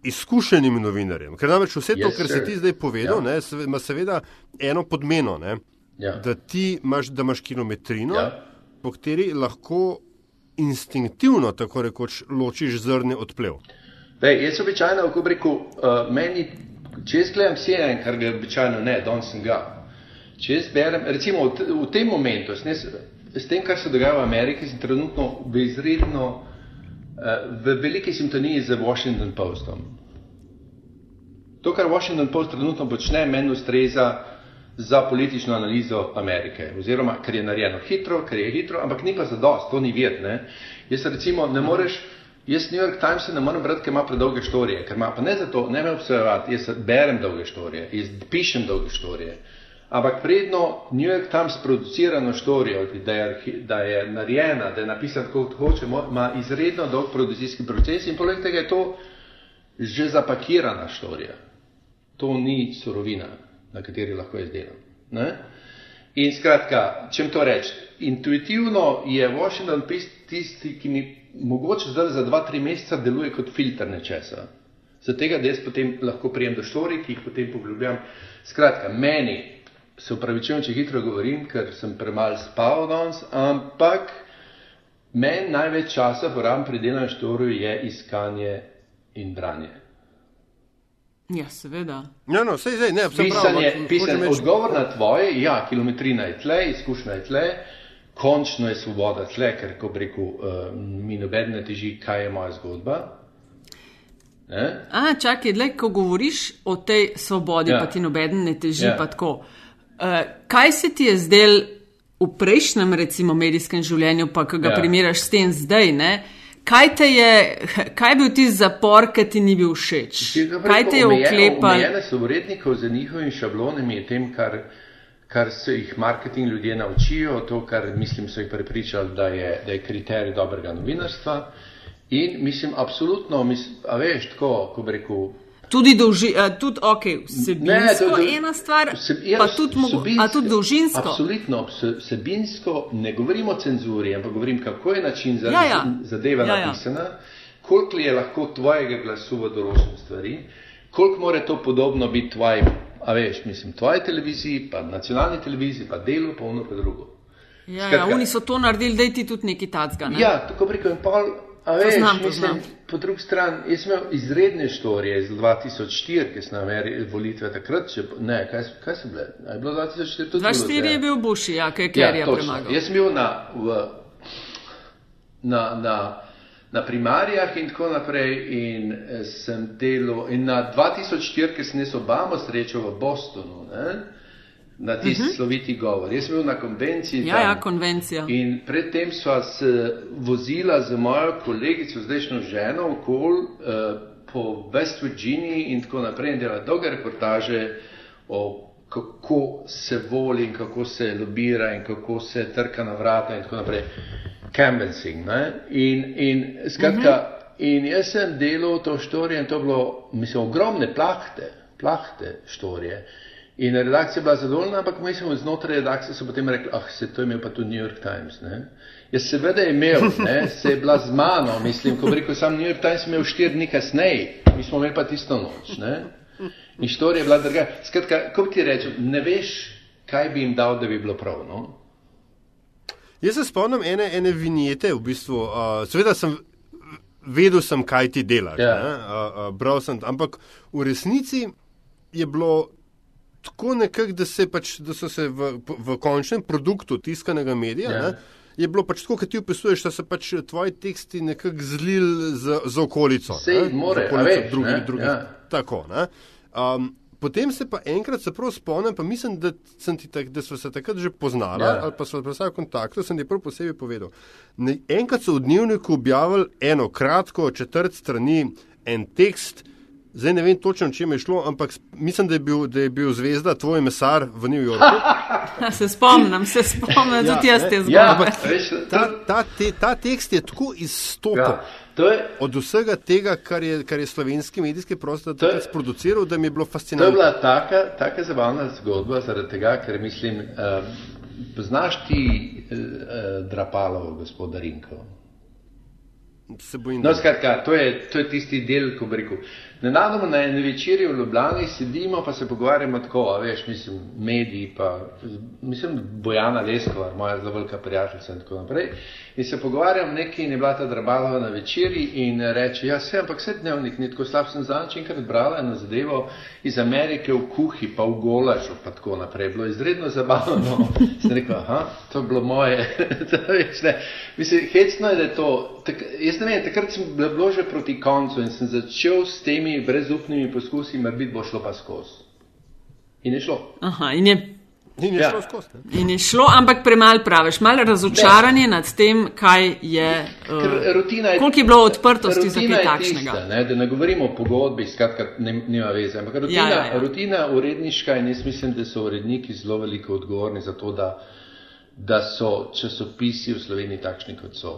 [SPEAKER 1] izkušenim novinarjem. Ker namreč vse to, yes, kar si ti zdaj povedal, ja. ne, ima seveda eno podmeno, ne, ja. da ti imaš, da imaš kilometrino, ja. po kateri lahko instinktivno, tako rekoč, ločiš zrne od plev.
[SPEAKER 3] Bej, jaz običajno, ko rekel, uh, meni, če jaz gledam CNN, kar ga običajno ne, danes sem ga. Če jaz berem, recimo v, v tem momentu, s, ne, s tem, kar se dogaja v Ameriki, sem trenutno v izredno v veliki sintoniji z Washington Postom. To, kar Washington Post trenutno počne, meni ustreza za politično analizo Amerike. Oziroma, ker je narejeno hitro, ker je hitro, ampak ni pa za dost, to ni vir. Jaz recimo ne moreš, jaz New York Times ne morem brati, ker ima predolge štorije, ker ima pa ne zato, ne me obsojevati, jaz berem dolge štorije, jaz pišem dolge štorije. Ampak predno New York Times producirano štorijo, da je, da je narejena, da je napisana kot hoče, ima izredno dolg produkcijski proces in poleg tega je to že zapakirana štorija. To ni surovina, na kateri lahko izdelam. Ne? In skratka, čem to reči? Intuitivno je Washington tisti, ki mi mogoče zdaj za dva, tri meseca deluje kot filter nečesa. Zato tega, da jaz potem lahko prijem do štorij, ki jih potem poglobljam. Skratka, meni se upravičujem, če hitro govorim, ker sem premalo spal danes, ampak meni največ časa porabim pri delanju štorju je iskanje in branje.
[SPEAKER 2] Ja, seveda.
[SPEAKER 1] No, no, sej, sej, ne,
[SPEAKER 3] pisanje, prav, pisanje, odgovor na tvoje, ja, kilometrina je tle, izkušnja je tle, končno je svoboda tle, ker ko reku, uh, mi noben ne teži, kaj je moja zgodba.
[SPEAKER 2] A, čakaj, le, ko govoriš o tej svobodi, ja. pa ti noben ne teži, ja. pa tako. Uh, kaj se ti je zdel v prejšnjem, recimo, medijskem življenju, pa ki ga ja. primerjaš s tem zdaj? Ne? Kaj, je, kaj je bil ti zapor, ki ti ni bil všeč? Kaj te je uklepalo?
[SPEAKER 3] Mene so urednikov za njihovimi šablonami tem, kar, kar se jih marketing ljudje naučijo, to, kar mislim, so jih prepričali, da je, da je kriterij dobrega novinarstva. In mislim, absolutno, mislim, a veš, tako, ko bi rekel,
[SPEAKER 2] Tudi, dolži, uh, tudi okay, vsebinsko je ena stvar, vseb, ja, pa tudi, vsebinsko, tudi dolžinsko.
[SPEAKER 3] Absolutno, vsebinsko ne govorim o cenzuri, ampak govorim, kako je način za ja, ja. zadeva ja, ja. napisana, koliko je lahko tvojega glasu v določenih stvari, koliko more to podobno biti tvojim, a veš, mislim, tvoji televiziji, pa nacionalni televiziji, pa delu, pa ono pa drugo.
[SPEAKER 2] Ja, ja, oni so to naredili, da ti tudi neki tacga. Ne?
[SPEAKER 3] Ja, tako preko in pol. A veš, znam, mislim, po drugi strani, jaz sem imel izredne štorije iz 2004, ki sem imel volitve takrat, če, ne, kaj, kaj so bile? Je bilo 2004 tudi?
[SPEAKER 2] 2004 je bil Bush, ja, kaj je Kerry ja, premagal.
[SPEAKER 3] Jaz sem bil na, v, na, na, na primarijah in tako naprej in eh, sem delal, in na 2004, ki sem jaz Obama srečal v Bostonu, ne, na tisti uh mhm. -huh. sloviti govor. Jaz sem bil na konvenciji.
[SPEAKER 2] Ja, ja, konvencija.
[SPEAKER 3] In predtem sva se vozila z mojo kolegico, zdajšnjo ženo, okol uh, po West Virginiji in tako naprej in delala dolge reportaže o kako se voli in kako se lobira in kako se trka na vrata in tako naprej. Canvassing. In, in skratka, uh mhm. -huh. in jaz sem delal to štorijo in to bilo, mislim, ogromne plahte, plahte štorije. In redakcija je bila zadovoljna, ampak mi smo znotraj redakcije so potem rekli, ah, se to je imel pa tudi New York Times. Ne? Jaz seveda je imel, ne? se je bila z mano, mislim, ko bi rekel, sam New York Times imel štiri dni kasneje, mi smo imeli pa tisto noč. Ne? In štorija je bila druga. Skratka, ko ti rečem, ne veš, kaj bi jim dal, da bi bilo prav. No?
[SPEAKER 1] Jaz se spomnim ene, ene vinjete, v bistvu, uh, seveda sem vedel, sem, kaj ti delaš, ja. uh, uh, bral sem, ampak v resnici je bilo tako nekako, da, pač, da so se v, v končnem produktu tiskanega medija. Ja. Ne, Je bilo pač tako, kot ti opisuješ, da so pač tvoji teksti nekako zlili za, za okolico.
[SPEAKER 3] Sej, more, okolico
[SPEAKER 1] drugi, drugi, ja. Tako. Um, potem se pa enkrat se prav spomnim, pa mislim, da, tak, da smo se takrat že poznali ja. ali pa smo bili v kontaktu, sem ti prav posebej povedal. Ne, enkrat so v dnevniku objavili eno kratko četrt strani en tekst. Zdaj ne vem točno, če je šlo, ampak mislim, da je bil, da je bil zvezda tvoj mesar v New Yorku.
[SPEAKER 2] se spomnim, se spomnim, ja, tudi jaz te zgodbe. Ja,
[SPEAKER 1] ta, ta, te, ta tekst je tako izstopil. Ja. Je, od vsega tega, kar je, kar je slovenski medijski prostor sproduciral, da mi je bilo fascinantno.
[SPEAKER 3] To je bila taka, taka zabavna zgodba, zaradi tega, ker mislim, uh, poznaš ti uh, Drapalovo, gospoda Rinko. No, skratka, to je, to je tisti del, ko bi rekel. Nenadoma na eni večerji v Ljubljani sedimo, pa se pogovarjamo tako, a veš, mislim, mediji, pa mislim, Bojana Leskova, moja zelo velika prijateljica in tako naprej. In se pogovarjam nekaj in je bila ta Drabalova na večerji in reče, ja, se, ampak vse dnevnik, ni tako slab, sem zanč enkrat brala eno zadevo iz Amerike v kuhi, pa v golažu, pa tako naprej. Bilo je izredno zabavno. sem rekel, aha, to je bilo moje. veš, ne. Mislim, hecno je, da je to. Tak, jaz ne vem, takrat sem bilo že proti koncu in sem začel s temi brezupnimi poskusi, da bi bo šlo pa skozi. In je šlo.
[SPEAKER 2] Aha, in je
[SPEAKER 1] In je, ja. šlo skozi,
[SPEAKER 2] in je šlo, ampak premalo praviš, malo razočaranje nad tem, kaj je. Uh, je koliko je bilo odprtosti za kaj takšnega?
[SPEAKER 3] Tista, ne, da ne govorimo o pogodbi, skratka, nima veze. Ampak rutina, ja, ja, ja. rutina uredniška in jaz mislim, da so uredniki zelo veliko odgovorni za to, da, da so časopisi v Sloveniji takšni, kot so.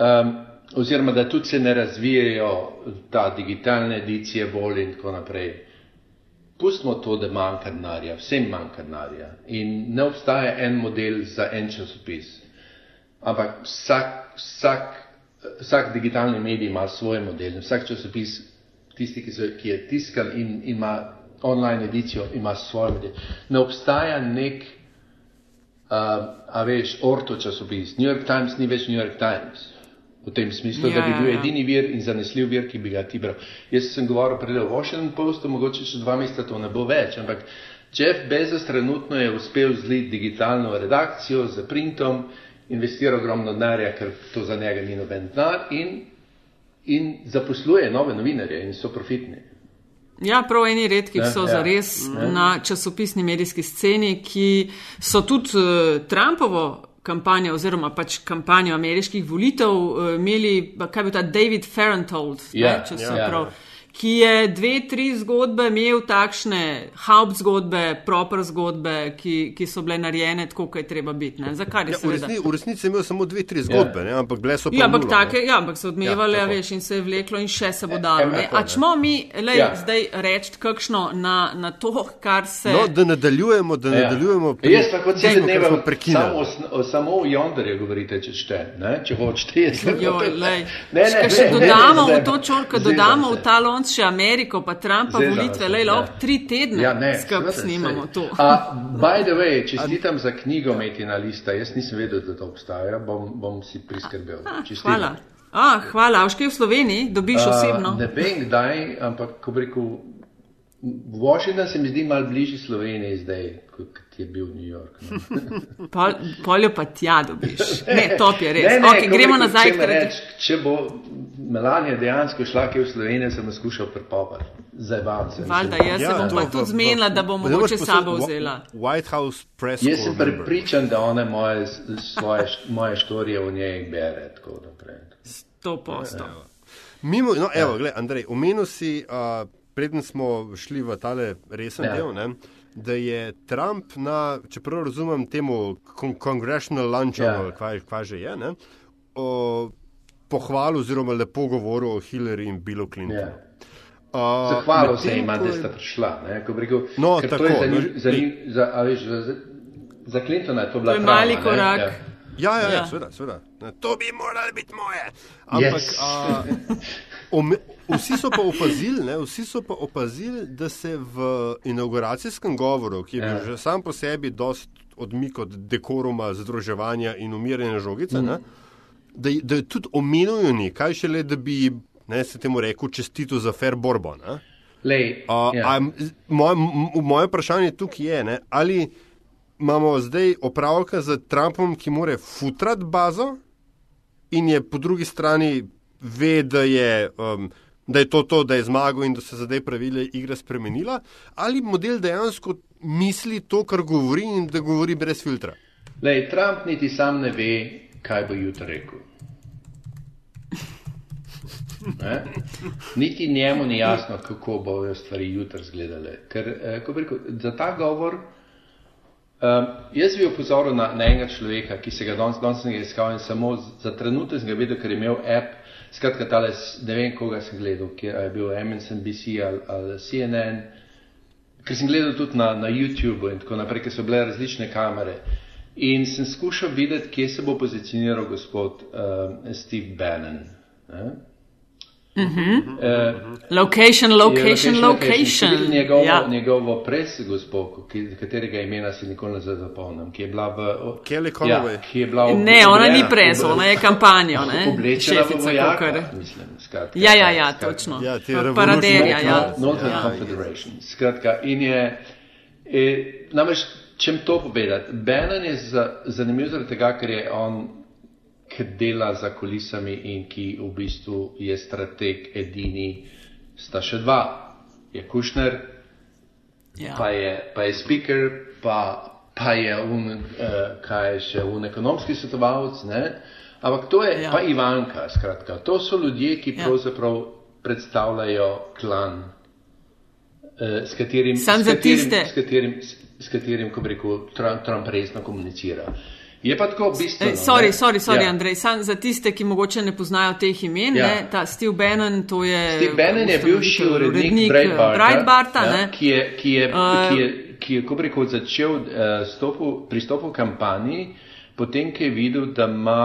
[SPEAKER 3] Um, oziroma, da tudi se ne razvijajo ta digitalne edicije bolj in tako naprej. Pustimo to, da manjka denarja, vsem manjka denarja in ne obstaja en model za en časopis. Ampak vsak, vsak, vsak digitalni medij ima svoj model in vsak časopis, tisti, ki, so, ki je tiskan in ima online edicijo, ima svoj model. Ne obstaja nek, uh, a veš, orto časopis. New York Times ni več New York Times v tem smislu, ja, da bi ja, bil ja, ja. edini vir in zanesljiv vir, ki bi ga ti bral. Jaz sem govoril pred Washington Postu, mogoče še dva meseca to ne bo več, ampak Jeff Bezos trenutno je uspel zliti digitalno redakcijo z printom, investira ogromno denarja, ker to za njega ni noben denar in, in zaposluje nove novinarje in so profitni.
[SPEAKER 2] Ja, prav eni redki so ja, zares ja. na časopisni medijski sceni, ki so tudi uh, Trumpovo kampanjo oziroma pač kampanjo ameriških volitev uh, imeli, kaj bi ta David Ferrantold, yeah, ne, če se yeah. prav. Yeah ki je dve, tri zgodbe imel takšne haupt zgodbe, proper zgodbe, ki, ki so bile narejene tako, kot je treba biti. Zakaj je
[SPEAKER 1] ja, v, resni, v resnici imel samo dve, tri zgodbe, ja. ampak bile so pa.
[SPEAKER 2] Ja, ampak, take, ja, ampak so odmevali, ja, veš, in se je vleklo in še se bo dalo. Ja, A čemo mi lej, ja. zdaj reči kakšno na, na to, kar se.
[SPEAKER 1] No, da nadaljujemo, da ja. nadaljujemo.
[SPEAKER 3] Pri, Jaz tako cel dan ne prekinjam. Samo, samo o Jonderju govorite, če šte, ne? če hočete. Jo,
[SPEAKER 2] lej. Ne, ne, ne, še dodamo v to čorko, dodamo v ta lonc še Ameriko, pa Trumpa Zezam volitve, le ja. tri tedne ja, skupaj snimamo to.
[SPEAKER 3] A, by the way, čestitam za knjigo Metina Lista, jaz nisem vedel, da to obstaja, bom, bom si priskrbel. A,
[SPEAKER 2] hvala. A, hvala, a škaj v Sloveniji dobiš a, osebno?
[SPEAKER 3] Ne vem kdaj, ampak ko bi rekel, Washington se mi zdi mal bližji Sloveniji zdaj, kot je bil New York.
[SPEAKER 2] No. Pol, poljo pa tja dobiš. Ne, top je res. Ne, ne, okay, gremo rekel, nazaj.
[SPEAKER 3] Če, reč, če bo Melanija dejansko šla kje v Slovenijo, sem jo skušal prepopati. Zdaj vam se.
[SPEAKER 2] Valjda, jaz ja, se bom pa tudi zmenila, da bom mogoče sabo vzela.
[SPEAKER 1] White House press.
[SPEAKER 3] Jaz sem prepričan, da ona moje, svoje, moje štorije v njej bere.
[SPEAKER 2] Sto posto.
[SPEAKER 1] Mimo, no, evo, ja. gledaj, Andrej, omenil si. Uh, preden smo šli v tale resen ja. del, ne, da je Trump na, če prav razumem, temu kon congressional lunchu, ja. kaj, kaj že je, ne, o, pohvalil oziroma lepo govoril o Hillary in Billu Clintonu. Ja.
[SPEAKER 3] Zahvalil se jim, da sta prišla. Ne, rekel,
[SPEAKER 1] no, tako,
[SPEAKER 3] je za, no, za, za, za, za, za Clintona je to bila
[SPEAKER 2] to mali korak. Ne, ja.
[SPEAKER 1] Ja, ja, ja. ja seveda, seveda. To bi moralo biti moje. Ampak yes. a, ome, vsi, so opazili, ne, vsi so pa opazili, da se v inauguracijskem govoru, ki je bil ja. že sam po sebi dost odmik od dekoruma, združevanja in umirjanja žogice, mm. ne, da, da je tudi omenil nekaj, šele da bi ne, se temu rekel čestito za fair borbo. Ne.
[SPEAKER 3] Lej, uh,
[SPEAKER 1] ja. moje, moje vprašanje tukaj je, ne, ali imamo zdaj opravka z Trumpom, ki more futrati bazo in je po drugi strani ve, da je, um, da je to to, da je zmagal in da se zdaj pravile igre spremenila, ali model dejansko misli to, kar govori in da govori brez filtra.
[SPEAKER 3] Lej, Trump niti sam ne ve, kaj bo jutri rekel. Ne? Niti njemu ni jasno, kako bojo stvari jutri izgledale. Ker, eh, ko rekel, za ta govor, um, jaz bi opozoril na, na enega človeka, ki se ga danes danes ne iskal in samo za trenutek sem ga videl, ker je imel app, skratka, tale, ne vem, koga sem gledal, kjer je bil MSNBC ali, ali CNN, ker sem gledal tudi na, na YouTubu in tako naprej, ker so bile različne kamere. In sem skušal videti, kje se bo pozicioniral gospod uh, Steve Bannon. Eh?
[SPEAKER 2] Uh -huh. uh, location, location, location. location.
[SPEAKER 3] Njegovo, ja. njegovo pres, gospod, katerega imena si nikoli ne zapomnim, ki je bila v.
[SPEAKER 1] Kelly Conway.
[SPEAKER 3] Ja, ki je bila v.
[SPEAKER 2] Ne, ona ni pres, ona je kampanja.
[SPEAKER 3] Oblečena v vojaka, mislim,
[SPEAKER 2] skratka. Ja, ja, ja, točno. Ja, Paraderja, ja.
[SPEAKER 3] Northern ja. Confederation. Skratka, in je, je namreč, čem to povedati, Bannon je zanimiv zaradi tega, ker je on ki dela za kulisami in ki v bistvu je strateg edini, sta še dva. Je Kušner, ja. pa, pa je speaker, pa, pa je un, uh, kaj je še un ekonomski svetovalec. Ampak to je ja. pa Ivanka, skratka. To so ljudje, ki ja. pravzaprav predstavljajo klan, uh, s katerim, s katerim, s katerim, s katerim, ko bi rekel, Trump, Trump resno komunicira. Uh, Je pa tako bistveno.
[SPEAKER 2] Sorry, sorry, sorry, ja. Andrej. Sam za tiste, ki mogoče ne poznajo teh imen, ja. ne, ta Steve Bannon, to je.
[SPEAKER 3] Steve Bannon je bil še urednik, urednik
[SPEAKER 2] Breitbarta,
[SPEAKER 3] ja, ki je, ki je, uh, ki je, ki je, ko bi rekel, začel uh, stopu, pristopu kampanji, potem, ki je videl, da ima,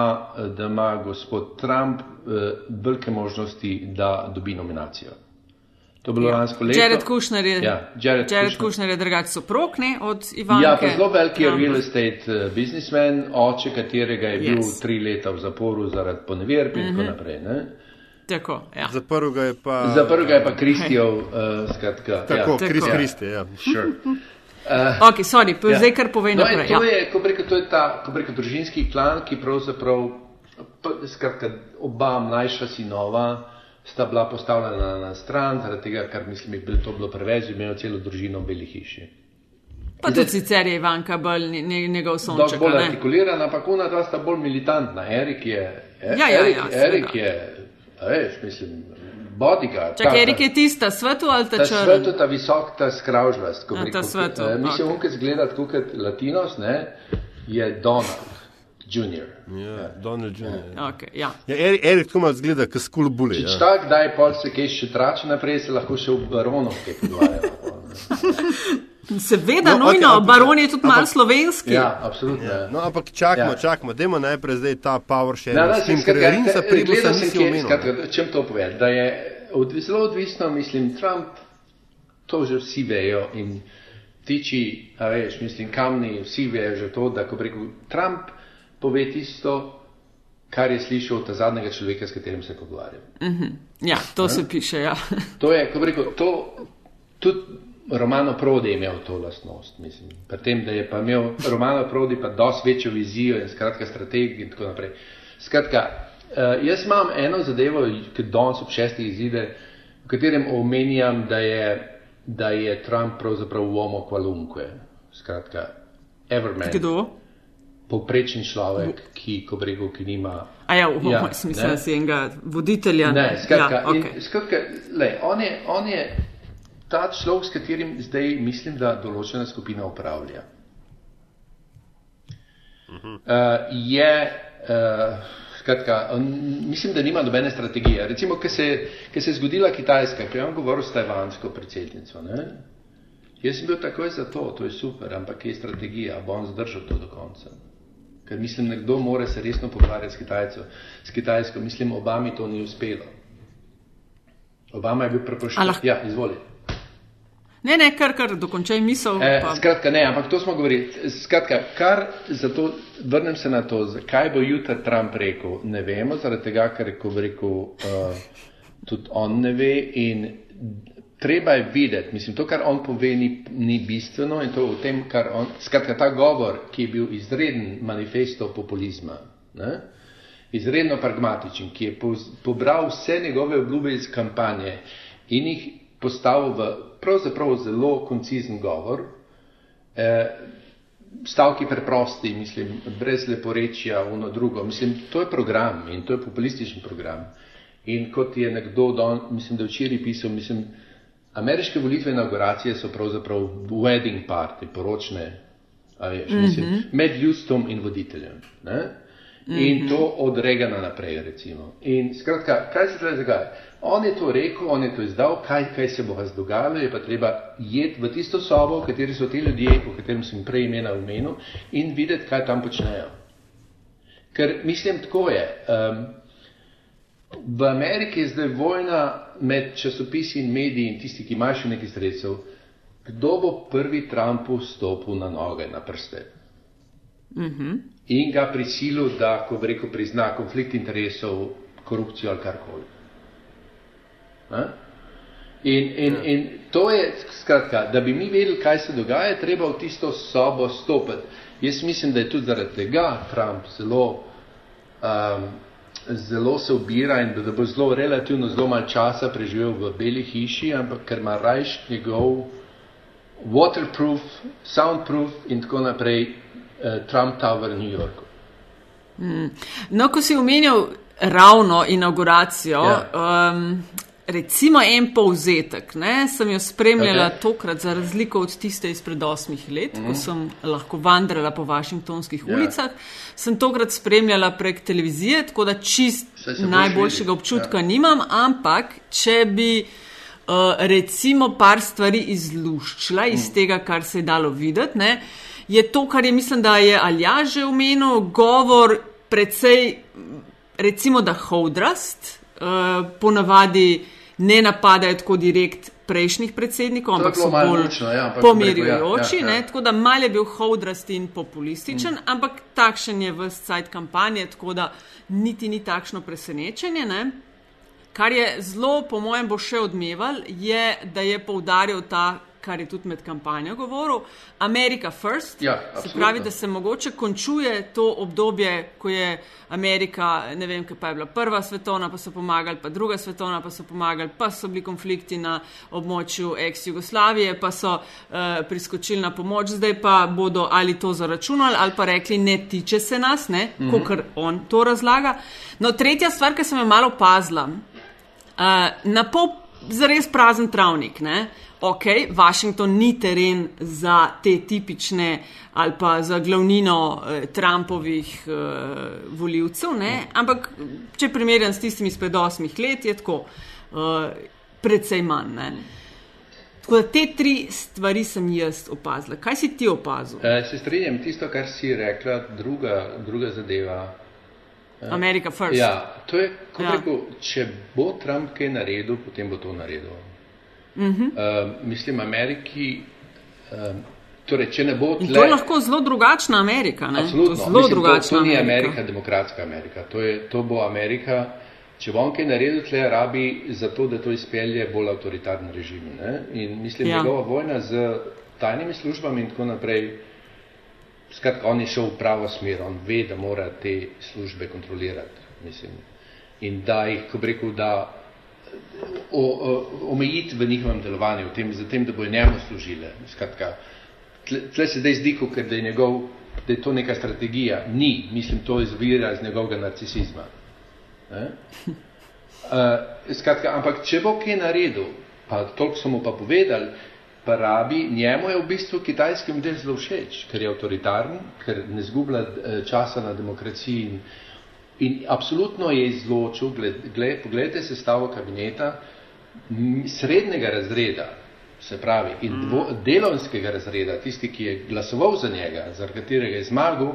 [SPEAKER 3] da ima gospod Trump uh, velike možnosti, da dobi nominacijo. To je bilo ja. lansko leto.
[SPEAKER 2] Jared Kushner je, ja, Jared Jared Kushner je drugače soprok od Ivana.
[SPEAKER 3] Ja, pa zelo veliki je real estate uh, businessman, oče katerega je yes. bil tri leta v zaporu zaradi poneverb in mm -hmm. tako mhm. naprej. Ne?
[SPEAKER 2] Tako, ja.
[SPEAKER 1] Zaprl ga je pa.
[SPEAKER 3] Zaprl ga je pa Kristijev, uh, skratka.
[SPEAKER 1] Tako, ja. Krist Kristije, ja.
[SPEAKER 3] Sure.
[SPEAKER 2] Uh, ok, sorry, pa ja. zdaj kar povej
[SPEAKER 3] no,
[SPEAKER 2] naprej.
[SPEAKER 3] To ja. je, ko reko, to je ta, ko reko, družinski klan, ki pravzaprav, skratka, oba mlajša sinova, sta bila postavljena na stran, zaradi tega, ker mislim, da bi to bilo preveč, imel celo družino v beli hiši.
[SPEAKER 2] Pa tudi sicer je Ivanka bolj njegov sonček.
[SPEAKER 3] Da, bolj artikulirana, ampak ona dva sta bolj militantna. Erik je,
[SPEAKER 2] er, ja, ja,
[SPEAKER 3] Erik,
[SPEAKER 2] ja,
[SPEAKER 3] Erik je, veš, mislim, bodyguard.
[SPEAKER 2] Čak, Erik je tista svetu ali ta črn?
[SPEAKER 3] Svetu ta visok, ta skravžvast.
[SPEAKER 2] Ta svetu.
[SPEAKER 3] Eh, mislim, okay. on, ki zgleda tako kot latinos, ne, je Donald. Junior.
[SPEAKER 1] Ja, ja. Donald Junior.
[SPEAKER 2] Ja. Okay, ja.
[SPEAKER 1] Ja, Erik, Erik tako malo zgleda, kot skul buli.
[SPEAKER 3] Če ja. tak, daj pol se kaj še trače naprej, se lahko še v baronu kaj podvaja.
[SPEAKER 2] Seveda, no, nujno, okay, baron je tudi malo slovenski.
[SPEAKER 3] Ja, absolutno. Ja.
[SPEAKER 1] No, ampak čakamo, ja. čakamo, dajmo najprej zdaj ta power share. Ja, s tem, ker je rinca približno nisi omenil.
[SPEAKER 3] Čem to povedati? Da je od, zelo odvisno, mislim, Trump, to že vsi vejo in tiči, a veš, mislim, kamni, vsi vejo že to, da ko preko Trump pove tisto, kar je slišal od zadnjega človeka, s katerim se pogovarjam.
[SPEAKER 2] Mm -hmm. Ja, to ne? se piše. Ja.
[SPEAKER 3] to je, ko rekel, to tudi Romano Prodi je imel to lastnost. Mislim, pri tem, da je pa imel Romano Prodi pa dosti večjo vizijo in skratka strategijo in tako naprej. Skratka, uh, jaz imam eno zadevo, ki danes ob šestih izide, v katerem omenjam, da je, da je Trump pravzaprav v omo kvalunke. Skratka, Everman.
[SPEAKER 2] Kdo?
[SPEAKER 3] Povprečen človek, ki, ko brego, ki nima.
[SPEAKER 2] A ja, v ja, smislu, da si enega voditelja.
[SPEAKER 3] Ne, skratka, ja, okay. in, skratka le, on, je, on je ta človek, s katerim zdaj mislim, da določena skupina upravlja. Uh, je, uh, skratka, on, mislim, da nima nobene strategije. Recimo, ker se, se je zgodila Kitajska, ki je on govoril s tajvansko predsednico. Ne? Jaz sem bil takoj za to, to je super, ampak je strategija, bo on zdržal to do konca. Ker mislim, nekdo mora se resno pogovarjati s, Kitajco, s Kitajsko. Mislim, Obami to ni uspelo. Obama je bil preprošen. Ja, izvoli.
[SPEAKER 2] Ne, ne, kar, kar dokončaj misel.
[SPEAKER 3] E, skratka, ne, ampak to smo govorili. Skratka, kar zato vrnem se na to, kaj bo jutra Trump rekel, ne vemo, zaradi tega, ker je rekel, uh, tudi on ne ve in treba je videti, mislim, to, kar on pove, ni, ni bistveno in to v tem, kar on, skratka, ta govor, ki je bil izreden manifesto populizma, ne, izredno pragmatičen, ki je pobral vse njegove obljube iz kampanje in jih postavil v pravzaprav zelo koncizen govor, eh, stavki preprosti, mislim, brez leporečja, uno drugo, mislim, to je program in to je populističen program. In kot je nekdo, don, mislim, da včeraj pisal, mislim, ameriške volitve inauguracije so pravzaprav wedding party, poročne, veš, mm -hmm. mislim, mhm. med ljudstvom in voditeljem. Ne? In mm -hmm. to od Regana naprej, recimo. In skratka, kaj se zdaj dogaja? On je to rekel, on je to izdal, kaj, kaj se bo vas dogajalo, je pa treba jeti v tisto sobo, v kateri so ti ljudje, o katerem sem prej imena v menu, in videti, kaj tam počnejo. Ker mislim, tako je. Um, V Ameriki je zdaj vojna med časopisi in mediji in tisti, ki imajo še nekaj sredstev, kdo bo prvi Trumpu stopil na noge, na prste. Mm -hmm. In ga prisilil, da, ko bi rekel, prizna konflikt interesov, korupcijo ali karkoli. In, in, ja. in to je, skratka, da bi mi vedeli, kaj se dogaja, treba v tisto sobo stopiti. Jaz mislim, da je tudi zaradi tega Trump zelo um, zelo se ubira in da bo zelo relativno zelo malo časa preživel v beli hiši, ampak ker ima rajš njegov waterproof, soundproof in tako naprej uh, Trump Tower v New Yorku.
[SPEAKER 2] Mm. No, ko si omenjal ravno inauguracijo, ja. um, Recimo en povzetek, ne, sem jo spremljala okay. tokrat, za razliko od tiste izpred osmih let, mm ko mhm. sem lahko vandrala po vašingtonskih yeah. Ja. ulicah. Sem tokrat spremljala prek televizije, tako da čist najboljšega občutka yeah. Ja. nimam, ampak če bi uh, recimo par stvari izluščila iz mm. tega, kar se je dalo videti, ne, je to, kar je mislim, da je Alja že omenil, govor precej, recimo da hodrast, uh, ponavadi ne napadajo tako direkt prejšnjih predsednikov, ampak so bolj
[SPEAKER 3] lučno, ja,
[SPEAKER 2] pomirjujoči.
[SPEAKER 3] Ja, ja, ja.
[SPEAKER 2] Tako da mal je bil hodrast in populističen, mm. ampak takšen je v sajt kampanje, tako da niti ni takšno presenečenje. Ne? Kar je zelo, po mojem, bo še odmeval, je, da je poudaril ta kar je tudi med kampanjo govoril, America First.
[SPEAKER 3] Ja,
[SPEAKER 2] se pravi, da se mogoče končuje to obdobje, ko je Amerika, ne vem, kaj pa je bila prva svetovna, pa so pomagali, pa druga svetovna, pa so pomagali, pa so bili konflikti na območju ex-Jugoslavije, pa so uh, priskočili na pomoč, zdaj pa bodo ali to zaračunali ali pa rekli, ne tiče se nas, ne, mm -hmm. kot on to razlaga. No, tretja stvar, ki sem jo malo opazila, uh, na pol zares prazen travnik. Ne? Ok, Washington ni teren za te tipične ali pa za glavnino eh, Trumpovih eh, voljivcev, ne? ampak če primerjam s tistimi izpred osmih let, je tako eh, precej manj. Ne? Tako da te tri stvari sem jaz opazila. Kaj si ti opazil?
[SPEAKER 3] E, se strinjam, tisto, kar si rekla, druga, druga zadeva.
[SPEAKER 2] Amerika first.
[SPEAKER 3] Ja, to je, kot ja. rekel, če bo Trump kaj naredil, potem bo to naredil. Uh -huh. uh, mislim, Ameriki. Uh, torej, če ne bo tle,
[SPEAKER 2] to je lahko zelo drugačna Amerika.
[SPEAKER 3] Absolutno. Zelo mislim, drugačna. To, to ni Amerika. Amerika, demokratska Amerika. To, je, to bo Amerika, če bo on kaj naredil, tle rabi za to, da to izpelje bolj avtoritarni režim. Ne? In mislim, ja. njegova vojna z tajnimi službami in tako naprej. Skratka, on je šel v pravo smer, on ve, da mora te službe kontrolirati. Mislim. In da jih, ko bi rekel, da omejiti v njihovem delovanju, tem, tem, da bojo njemu služile. Skratka, tle, tle se zdaj zdi, ker da je, njegov, da je to neka strategija. Ni, mislim, to izvira iz njegovega narcisizma. Uh, skratka, ampak če bo kaj naredil, pa toliko so mu pa povedali, pa rabi, njemu je v bistvu kitajski model zelo všeč, ker je avtoritarni, ker ne zgublja eh, časa na demokraciji in In absolutno je izločil, gled, gled, pogledajte sestavo kabineta, srednjega razreda, se pravi, in mhm. dvo, delovnskega razreda, tisti, ki je glasoval za njega, za katerega je zmagal,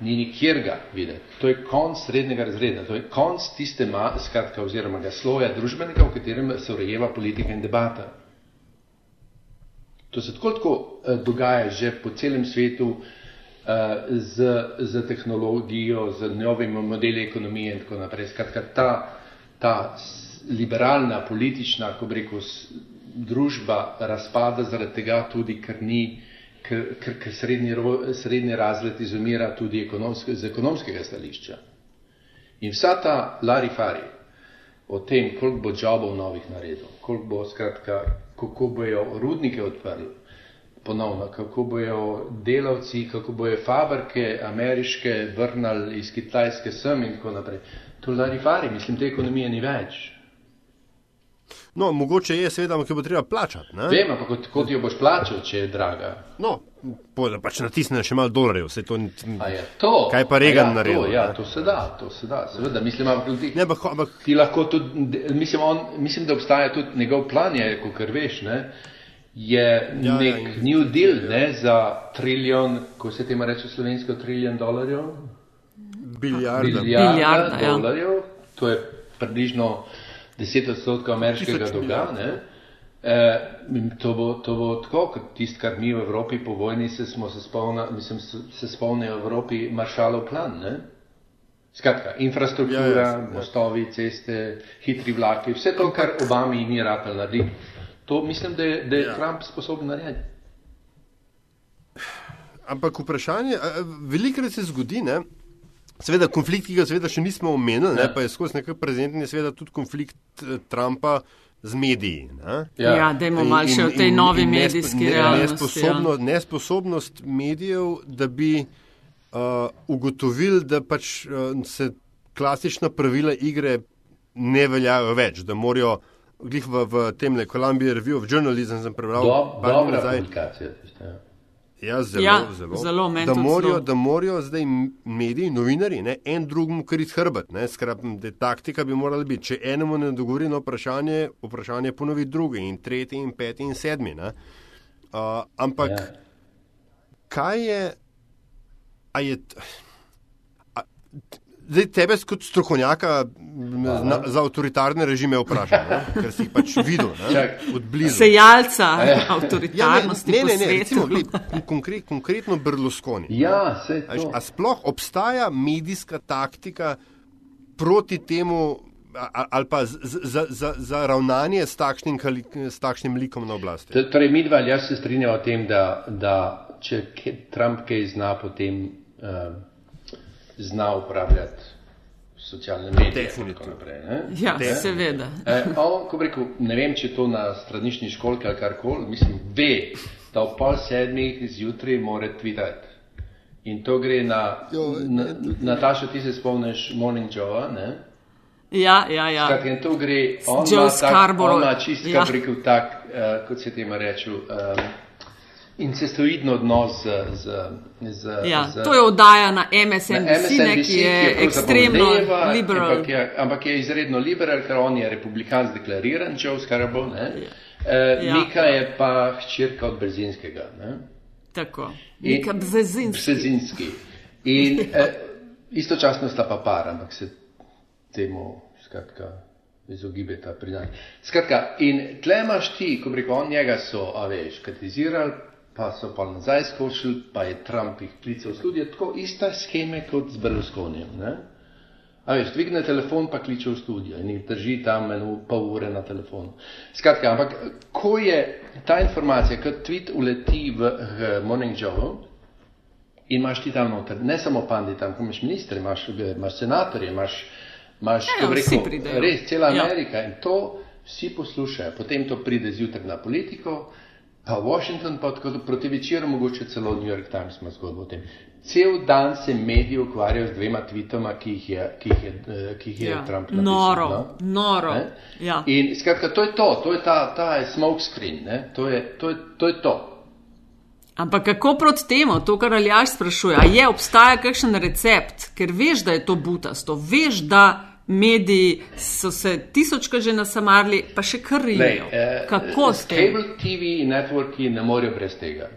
[SPEAKER 3] ni nikjer ga videti. To je konc srednjega razreda, to je konc tiste maskatka oziroma ga sloja družbenega, v katerem se urejeva politika in debata. To se tako tako eh, dogaja že po celem svetu, z, z tehnologijo, z novimi modeli ekonomije in tako naprej. Skratka, ta, ta liberalna, politična, ko bi rekel, družba razpada zaradi tega tudi, ker ni, ker, ker, ker srednji, srednji razred izumira tudi ekonomske, z ekonomskega stališča. In vsa ta larifari o tem, koliko bo jobov novih naredil, koliko bo skratka, kako bojo rudnike odprli, ponovno, kako bojo delavci, kako bojo fabrike ameriške vrnali iz Kitajske sem in tako naprej. To larifari, mislim, te ekonomije ni več.
[SPEAKER 1] No, mogoče je, seveda, ki bo treba plačati.
[SPEAKER 3] Vem, ampak kot, kot jo boš plačal, če je draga.
[SPEAKER 1] No, da pač natisne še malo dolarjev. To,
[SPEAKER 3] to,
[SPEAKER 1] kaj pa Reagan naredil?
[SPEAKER 3] Ja, to se da, to se da. Seveda, mislim, ampak, ti, ne, ampak, ampak, ti lahko tudi, mislim, on, mislim, da obstaja tudi njegov plan, je, kot veš, ne, je ja, nek ja, New Deal ne, za trilijon, ko se temu reče slovensko, trilijon dolarjev.
[SPEAKER 1] Biljarda.
[SPEAKER 3] Biljarda, Biljarda ja. dolarjev. Ja. To je približno 10 odstotkov ameriškega dolga. E, to, bo, to bo tako, kot tisto, kar mi v Evropi po vojni se, se, spomna, mislim, se spomnijo v Evropi maršalov plan. Ne? Skratka, infrastruktura, ja, ja, mostovi, ceste, hitri vlaki, vse to, kar Obama ni rapel narediti. To mislim, da je, da je ja. Trump sposoben narediti.
[SPEAKER 1] Ampak vprašanje, veliko se zgodi, ne? Seveda, konflikt, ki ga seveda še nismo omenili, ne, ja. pa je skozi nekaj prezentni, seveda tudi konflikt eh, Trumpa z mediji.
[SPEAKER 2] Ne. Ja, ja da imamo malo še v tej novi medijski realnosti.
[SPEAKER 1] Nesposobno, ja. Nesposobnost medijev, da bi uh, ugotovili, da pač uh, se klasična pravila igre ne veljajo več, da morajo, glih v, v tem le Columbia Review of Journalism, sem prebral,
[SPEAKER 3] Do, dobra nazaj, publikacija. Ja.
[SPEAKER 1] Ja, zelo, ja, zelo. zelo da, morajo, da morajo zdaj mediji, novinari, ne, en drugemu krit hrbet. Taktika bi morala biti, če enemu ne dogovori na vprašanje, vprašanje ponovi drugi in tretji in peti in sedmi. Uh, ampak ja. kaj je, je Zdaj, tebe kot strokovnjaka na, za avtoritarne režime vprašam, ne? ker si pač videl od blizu.
[SPEAKER 2] Sejalca avtoritarnosti. Ja, ne, ne, ne, ne recimo,
[SPEAKER 1] gled, konkre, konkretno Berlusconi.
[SPEAKER 3] Ja,
[SPEAKER 1] a, a sploh obstaja medijska taktika proti temu ali pa za, za, za ravnanje s takšnim, s takšnim likom na oblasti?
[SPEAKER 3] Torej, mi dva, jaz se strinjam o tem, da, da če Trump kaj zna, potem. Uh, zna upravljati socialne medije. Naprej,
[SPEAKER 2] ja, ne? seveda.
[SPEAKER 3] E, on, rekel, ne vem, če to na stranični školki ali karkoli, mislim, ve, da ob pol sedmih zjutraj mora tvitati. In to gre na, na Natašo, ti se spomniš Morning Joe, ne?
[SPEAKER 2] Ja, ja, ja.
[SPEAKER 3] Skratka, in to gre, on ima tak, on ima čist, ja. rekel, tak, uh, kot se temu reče, um, incestuidno odnos z. z, z,
[SPEAKER 2] ja,
[SPEAKER 3] z
[SPEAKER 2] to je oddaja na MSNBC, ne, ki je, je ekstremno liberalen.
[SPEAKER 3] Ampak, ampak je izredno liberalen, ker on je republikanc deklariran, Joe Scarborough. Ja. E, ja. Mika je pa hčerka od Brzezinskega. Ne?
[SPEAKER 2] Tako, Mika Brzezinski.
[SPEAKER 3] Brzezinski. In e, istočasno sta pa par, ampak se temu skratka. Izogibeta pri nas. Skratka, in tle imaš ti, ko reko, on njega so, a veš, kritizirali, pa so pa nazaj skočili, pa je Trump jih klical v studio, tako ista scheme kot z Berlusconijem. A veš, dvigne telefon, pa kliče v studio in jih drži tam eno pol ure na telefonu. Skratka, ampak ko je ta informacija, kot tweet uleti v, v Morning Joe, in imaš ti tam noter, ne samo pandi tam, imaš ministre, imaš, imaš senatorje, imaš, imaš ja, rekel, res cela ja. Amerika ja. in to vsi poslušajo. Potem to pride zjutraj na politiko, Pa Washington, pa tako proti večeru, mogoče celo New York Times ima zgodbo o tem. Cel dan se mediji ukvarjajo z dvema tvitoma, ki jih je, ki jih je, eh, ki jih je ja. Trump napisal.
[SPEAKER 2] Noro, no? noro. Ja.
[SPEAKER 3] In skratka, to je to, to je ta, ta smoke screen, ne? to je to. Je, to, je to.
[SPEAKER 2] Ampak kako proti temu, to, kar Aljaš sprašuje, je obstaja kakšen recept, ker veš, da je to butasto, veš, da mediji so se tisočkrat že nasamarili, pa še kar rijo. Eh, Kako ste?
[SPEAKER 3] Cable TV in networki ne morejo brez tega.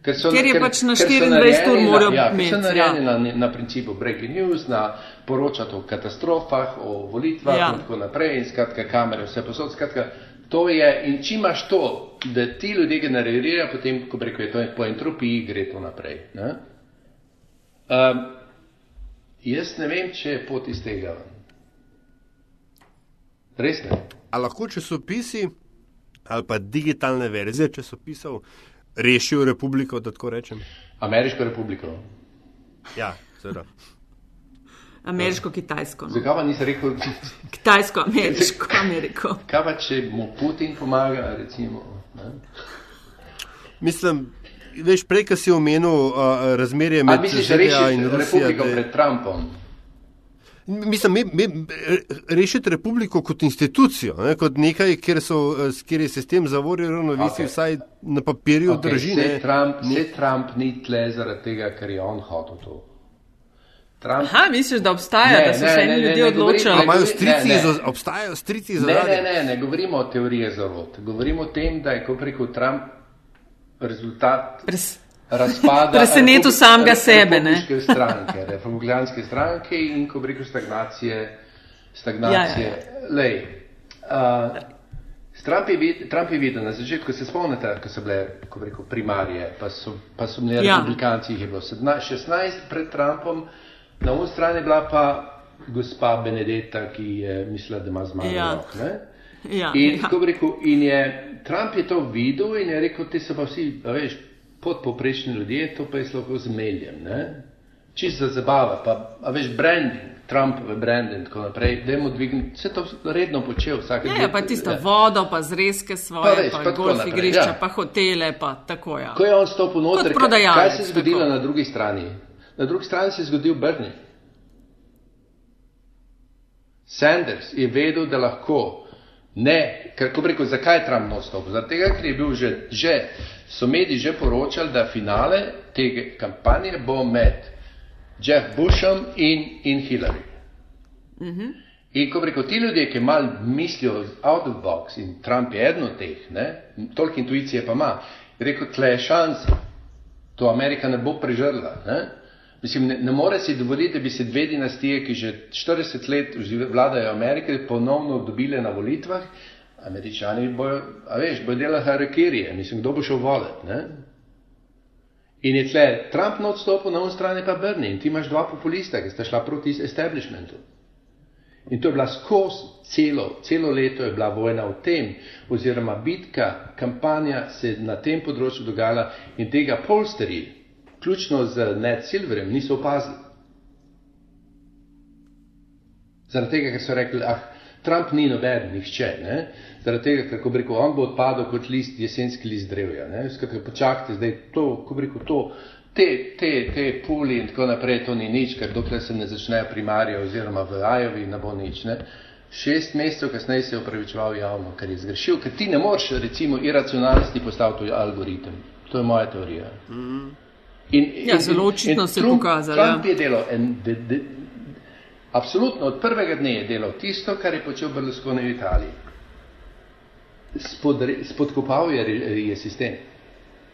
[SPEAKER 2] Ker, so, ker je ker, pač na 24 ur morajo
[SPEAKER 3] ja, imeti. Ja, ja. na, na principu breaking news, na poročati o katastrofah, o volitvah ja. in tako naprej in skratka kamere vse posod. Skratka, to je in če imaš to, da ti ljudje generirajo, potem, ko reko je to po entropiji, gre to naprej. Um, Jaz ne vem, če je pot iz tega. Res ne.
[SPEAKER 1] A lahko časopisi ali pa digitalne verzije časopisov rešijo republiko, da tako rečem?
[SPEAKER 3] Ameriško republiko.
[SPEAKER 1] Ja, zelo.
[SPEAKER 2] Ameriško-kitajsko. No.
[SPEAKER 3] Zakaj pa nisi rekel?
[SPEAKER 2] Kitajsko-ameriško, Ameriko.
[SPEAKER 3] Kaj pa če mu Putin pomaga, recimo? Ne?
[SPEAKER 1] Mislim, veš, prej, ko si omenil uh, razmerje med
[SPEAKER 3] ZDA
[SPEAKER 1] in Rusijo.
[SPEAKER 3] Republiko pred Trumpom.
[SPEAKER 1] Mislim, me, me, rešiti republiko kot institucijo, ne, kot nekaj, kjer, so, kjer je sistem zavoril ravnovesje, okay. vsaj na papirju okay, drži.
[SPEAKER 3] Vse Trump, ne... Trump ni tle zaradi tega, ker je on hotel to.
[SPEAKER 2] Trump... Aha, misliš, da obstaja, ne, da so se eni ljudje odločili?
[SPEAKER 1] Imajo strici, ne, ne. Za, obstajajo strici za
[SPEAKER 3] ne, ne, ne, ne govorimo o teoriji zarot. Govorimo o tem, da je, ko preko Trump rezultat Pres... razpada.
[SPEAKER 2] Presenetil samega sebe, ne?
[SPEAKER 3] Stranke, republikanske stranke in, ko preko stagnacije, stagnacije. Ja, ja. Lej, uh, Trump je, vid, Trump je videl na začetku, se spomnite, ko so bile rekel, primarije, pa so, pa so bili ja. republikanci, jih je bilo 16 pred Trumpom. Na uni strani je bila pa gospa Benedetta, ki je mislila, da ima zmago. Ja.
[SPEAKER 2] Ja,
[SPEAKER 3] in,
[SPEAKER 2] ja.
[SPEAKER 3] rekel, in je Trump je to videl in je rekel, ti so pa vsi, veš, podpoprečni ljudje, to pa je lahko zmeljem. Čisto za zabava, pa veš, branding, Trumpove branding in tako naprej, da jim dvigne, vse to redno počel vsak dan.
[SPEAKER 2] Ja, pa tisto vodo, pa zreske svoje, pa, veš, pa, pa golf igrišča, ja. pa hotele, pa tako ja.
[SPEAKER 3] Ko je on stopil noter, kaj se je zgodilo tako. na drugi strani? Na drugi strani se je zgodil Bernie. Sanders je vedel, da lahko ne, ker ko rekel, zakaj je Trump nostop? Zato, ker je bil že, že, so mediji že poročali, da finale te kampanje bo med Jeff Bushom in, in Hillary. Mm -hmm. In ko rekel, ti ljudje, ki mal mislijo out of box in Trump je eden od teh, ne, toliko intuicije pa ima, rekel, tle je šansa, to Amerika ne bo prežrla. Ne. Mislim, ne, ne more si dovoliti, da bi se dve dinastije, ki že 40 let vladajo Amerike, ponovno dobile na volitvah. Američani bojo, a veš, bojo delali harakirije, mislim, kdo bo šel voliti, ne? In je tle Trump na odstopu, na on strani pa Bernie in ti imaš dva populista, ki sta šla proti establishmentu. In to je bila skozi celo, celo leto je bila vojna v tem, oziroma bitka, kampanja se na tem področju dogajala in tega polsterji, vključno z Ned Silverjem, niso opazili. Zaradi tega, ker so rekli, ah, Trump ni noben, nihče, ne? Zaradi tega, ker, ko rekel, on bo odpadel kot list, jesenski list drevja, ne? Skratka, počakajte, zdaj to, ko rekel, to, te, te, te puli in tako naprej, to ni nič, ker dokler se ne začnejo primarje oziroma v Ajovi, ne bo nič, ne? Šest mesecev kasneje se je upravičeval javno, ker je zgrešil, ker ti ne moreš, recimo, iracionalnosti postaviti algoritem. To je moja teorija. Mm -hmm.
[SPEAKER 2] In, ja, in, zelo očitno se je pokazalo.
[SPEAKER 3] Trump ja. je delal, en, de, de, absolutno od prvega dne je delal tisto, kar je počel Berlusconi v Italiji. Spod, spodkopal je, je sistem.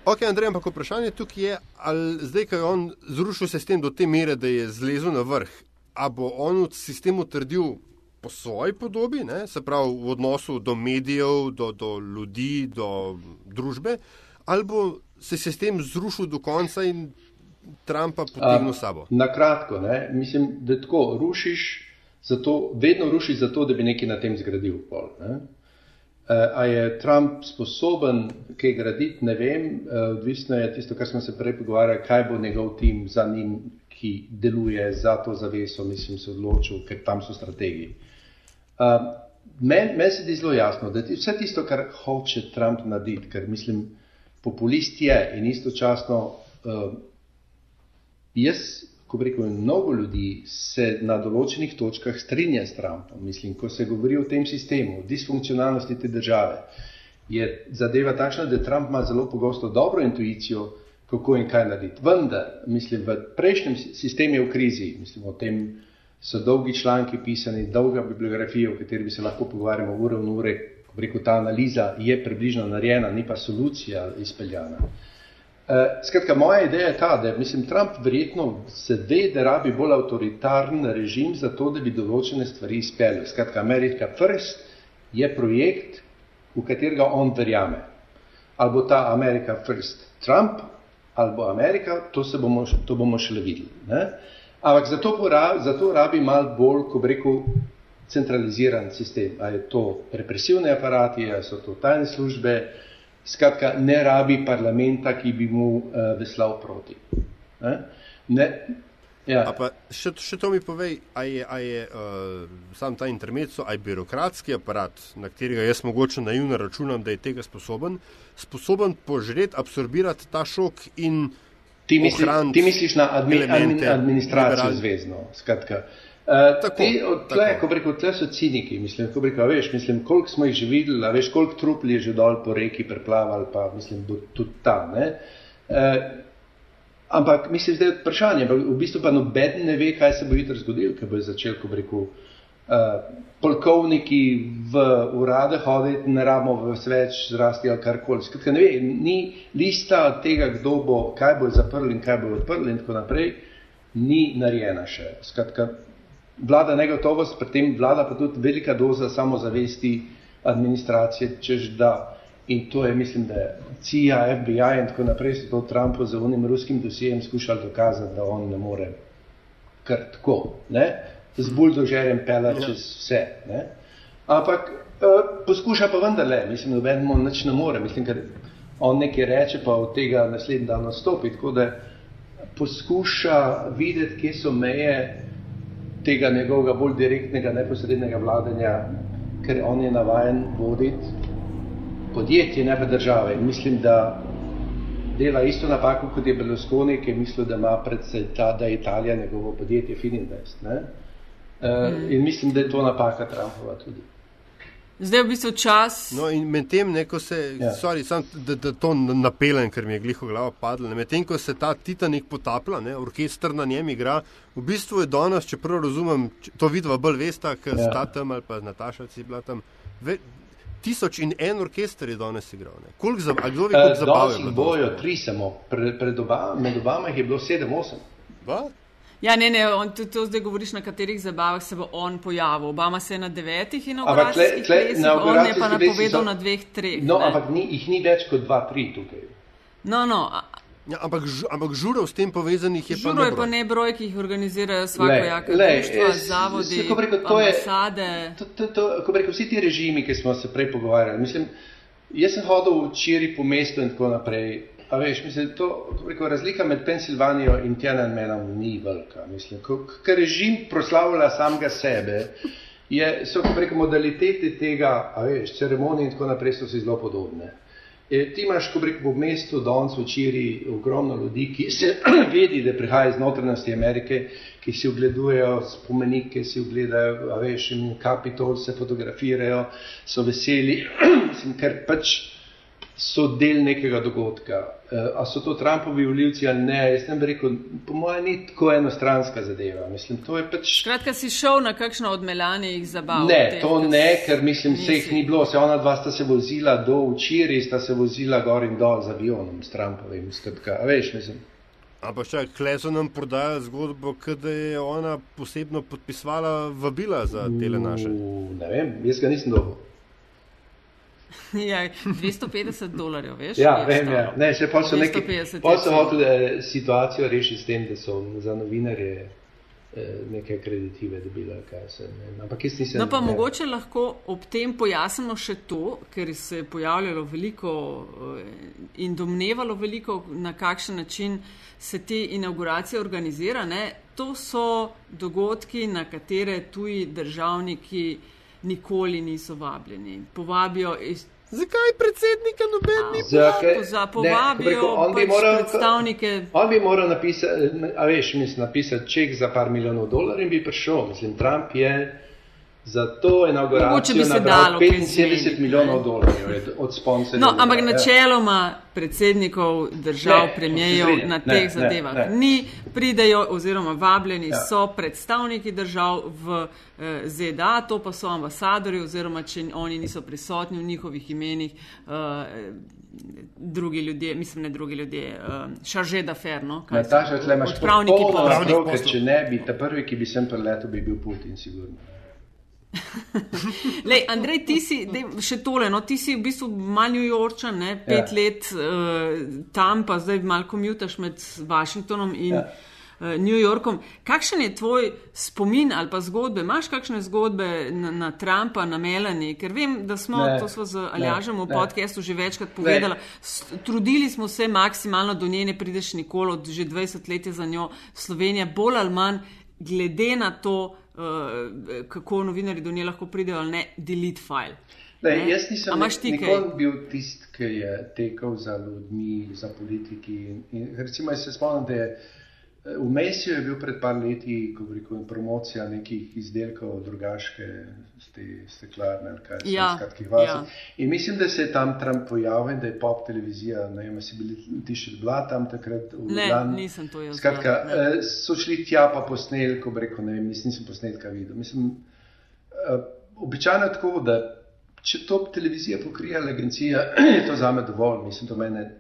[SPEAKER 1] Ok, Andrej, ampak vprašanje tukaj je, ali zdaj, ko je on zrušil sistem do te mere, da je zlezel na vrh, a bo on v sistemu trdil po svoji podobi, ne? se pravi v odnosu do medijev, do, do ljudi, do družbe, ali bo se sistem zrušil do konca in Trumpa potegnil s sabo?
[SPEAKER 3] Na kratko, ne? mislim, da tako rušiš, zato, vedno rušiš zato, da bi nekaj na tem zgradil. Pol, ne? A je Trump sposoben kaj graditi, ne vem, odvisno je tisto, kar smo se prej pogovarjali, kaj bo njegov tim za njim, ki deluje za to zaveso, mislim, se odločil, ker tam so strategiji. Meni men se zdi zelo jasno, da vse tisto, kar hoče Trump narediti, ker mislim, populist je in istočasno uh, jaz, ko rekel, mnogo ljudi se na določenih točkah strinja s Trumpom. Mislim, ko se govori o tem sistemu, o disfunkcionalnosti te države, je zadeva takšna, da Trump ima zelo pogosto dobro intuicijo, kako in kaj narediti. Vendar, mislim, v prejšnjem sistemu je v krizi, mislim, o tem so dolgi članki pisani, dolga bibliografija, o kateri bi se lahko pogovarjali ure in ure, rekel, ta analiza je približno narejena, ni pa solucija izpeljana. Uh, skratka, moja ideja je ta, da mislim, Trump verjetno se ve, da rabi bolj avtoritarni režim za to, da bi določene stvari izpeljal. Skratka, America First je projekt, v katerega on verjame. Ali bo ta America First Trump, ali bo Amerika, to, bomo, to bomo šele videli. Ne? Ampak zato, zato rabi mal bolj, ko bi rekel, centraliziran sistem. A je to represivne aparati, a so to tajne službe. Skratka, ne rabi parlamenta, ki bi mu uh, veslal proti. Ne? Ne,
[SPEAKER 1] Ja. Pa, še, še to mi povej, ali je, a je uh, sam ta intermezzo, ali birokratski aparat, na katerega jaz mogoče naivno računam, da je tega sposoben, sposoben požreti, absorbirati ta šok in
[SPEAKER 3] ti, misli, ti misliš na admi, admi, administracijo zvezdno. Skratka. Uh, tako, te, tle, ko reko, tle so ciniki, mislim, reko, veš, mislim, koliko smo jih že videli, veš, koliko trupli je že dol po reki preplavali, pa mislim, tudi tam. Uh, Ampak mislim, da je vprašanje, v bistvu pa noben ne ve, kaj se bo jutri zgodilo, ker bo začel, ko rekel, uh, polkovniki v urade hoditi, ne rabimo v sveč zrasti ali karkoli. Skratka, ne ve, ni lista tega, kdo bo, kaj bo zaprl in kaj bo odprl in tako naprej, ni narejena še. Skratka, vlada negotovost, pri tem vlada pa tudi velika doza samozavesti administracije, čež da. In to je, mislim, da CIA, FBI in tako naprej so to Trumpu z unim ruskim dosijem skušali dokazati, da on ne more kar tako, ne? z buldožerjem pela ja. čez vse. Ne? Ampak uh, poskuša pa vendarle, mislim, da vedno nič ne more, mislim, ker on nekaj reče, pa od tega naslednji dan nastopi, tako da poskuša videti, kje so meje tega njegovega bolj direktnega, neposrednega vladanja, ker on je navajen voditi podjetje, ne pa države. In mislim, da dela isto napako kot je Berlusconi, ki je mislil, da ima predvsej ta, da je Italija njegovo podjetje Fininvest. Ne? Uh. In mislim, da je to napaka Trumpova tudi.
[SPEAKER 2] Zdaj je v bistvu čas.
[SPEAKER 1] No, in medtem, ko se, ja. sorry, sam, da, da to napeljem, ker mi je gliho glava padla, medtem, ko se ta Titanik potaplja, ne, orkester na njem igra, v bistvu je danes, če prav razumem, to vidva bolj vesta, ker ja. sta tam ali pa Nataša Cibla tam. Ve, tisoč in en orkester je danes igral. Koliko za, kdo ve, koliko zabav je
[SPEAKER 3] bilo? Bojo tri samo, pred, pred Obama, med Obama jih je bilo sedem, osem.
[SPEAKER 2] Ja, ne, ne, on, to, to zdaj govoriš, na katerih zabavah se bo on pojavil. Obama se je na devetih inauguracijskih plesih, on je pa napovedal so, na dveh, treh.
[SPEAKER 3] No, ne? ampak ni, jih ni več kot dva, tri tukaj.
[SPEAKER 2] No, no,
[SPEAKER 1] Ja, ampak, ampak žurov s tem povezanih je
[SPEAKER 2] žuro pa ne. Žuro je pa ne broj, ki jih organizirajo svakojaka društva, zavodi, rekel, ambasade.
[SPEAKER 3] To, to, to, ko rekel, vsi ti režimi, ki smo se prej pogovarjali, mislim, jaz sem hodil včeraj po mestu in tako naprej. A veš, mislim, to, rekel, razlika med Pensilvanijo in Tiananmenom ni velika. Mislim, ker režim proslavlja samega sebe, je, so rekel, modalitete tega, a veš, ceremonije in tako naprej so si zelo podobne. E, ti imaš, ko rečemo, v mestu, danes včeraj ogromno ljudi, ki se vidi, da prihaja iz notranjosti Amerike, ki si ogledujejo spomenike, si ogledajo, a veš, in kapitol se fotografirajo, so veseli, ker pač so del nekega dogodka. Uh, a so to Trumpovi voljivci ali ne? Jaz ne bi rekel, po mojem, ni tako enostranska zadeva. Mislim,
[SPEAKER 2] pač... Skratka, si šel na kakšno od Melanih zabav?
[SPEAKER 3] Ne, teh, to ne, ker mislim, vse jih ni bilo. Se ona dva sta se vozila do včeraj, sta se vozila gor in dol z avionom s Trumpovim. Skratka, veš, mislim.
[SPEAKER 1] Ampak če Kleso nam prodaja zgodbo, da je ona posebno podpisvala vabila za tele naše?
[SPEAKER 3] Ne vem, jaz ga nisem dobil.
[SPEAKER 2] ja, 250 dolarjev, veš?
[SPEAKER 3] Ja, vem, ja. Ne, še pa so neki. Pa so hoteli eh, situacijo rešiti s tem, da so za novinarje eh, neke kreditive dobile, kaj se ne. Ampak jaz nisem.
[SPEAKER 2] No, pa ne. mogoče lahko ob tem pojasnimo še to, ker se je pojavljalo veliko eh, in domnevalo veliko, na kakšen način se te inauguracije organizira. Ne? To so dogodki, na katere tuji državniki nikoli niso vabljeni. Povabijo iz.
[SPEAKER 1] Zakaj predsednika noben ni
[SPEAKER 2] povabil? Povabijo ne, pač moral, predstavnike.
[SPEAKER 3] On bi moral napisati, a veš, mislim, napisati ček za par milijonov dolarjev in bi prišel. Mislim, Trump je za to inauguracijo nabral 75 milijonov dolarjev od sponsorjev.
[SPEAKER 2] No, ampak ja. načeloma predsednikov držav, premijejev na teh ne, zadevah ne, ne. ni, pridejo oziroma vabljeni ja. so predstavniki držav v eh, ZDA, to pa so ambasadori oziroma če oni niso prisotni v njihovih imenih. Eh, Drugi ljudje, mislim, ne drugi ljudje, šarže da ferno.
[SPEAKER 3] Nataša, tle imaš pravniki, če ne bi ta prvi, ki bi sem preletel, bi bil Putin, sigurno.
[SPEAKER 2] Lej, Andrej, ti si dej, še tole, no, ti si v bistvu mal New Yorkčan, pet ja. let uh, tam, pa zdaj malo komutaš med Washingtonom in ja. New Yorkom. Kakšen je tvoj spomin ali pa zgodbe? Imaš kakšne zgodbe na, na Trumpa, na Melanie? Ker vem, da smo, ne, to smo z Aljažem v podkastu že večkrat povedali, trudili smo se maksimalno do nje, ne prideš nikoli, od že 20 let je za njo Slovenija, bolj ali manj, glede na to, uh, kako novinari do nje lahko pridejo ali ne, delete file.
[SPEAKER 3] Ne, ne? Jaz nisem nikoli bil tisti, ki je tekel za ljudmi, za politiki. In, in, recimo, se spomnim, da je v Mesiju je bil pred par leti, bila promocija nekih izdelkov drugačke, te steklarne ali kaj
[SPEAKER 2] ja,
[SPEAKER 3] takih vas. Ja. In mislim, da se je tam Trump pojavil da je pop televizija, ne vem, si bili ti še bila tam takrat v
[SPEAKER 2] ne,
[SPEAKER 3] Ljubljani.
[SPEAKER 2] nisem to jaz.
[SPEAKER 3] Skratka, bila, eh, so šli tja pa posneli, ko bi rekel, ne vem, nisem posnetka videl. Mislim, uh, običajno je tako, da če to televizija pokrije, agencija, je to zame dovolj. Mislim, to mene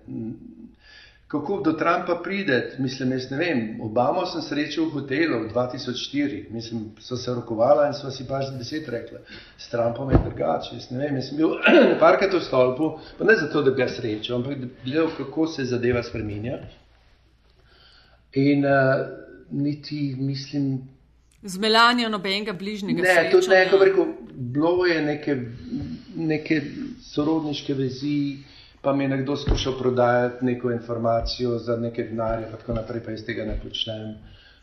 [SPEAKER 3] Kako do Trumpa prideti, mislim, jaz ne vem. Obamo sem srečal v hotelu 2004, mislim, so se rokovala in so si pač za deset rekla. S Trumpom je drugače, jaz ne vem. Jaz sem bil parkrat v stolpu, pa ne zato, da bi ga srečal, ampak da bi gledal, kako se zadeva spreminja. In uh, niti mislim.
[SPEAKER 2] Z Melanijo nobenega bližnjega.
[SPEAKER 3] Ne, srečanja. tudi ne, kako rekel, bilo je neke, neke sorodniške vezi pa mi je nekdo skušal prodajati neko informacijo za neke denarje, in tako naprej, pa jaz tega ne počnem.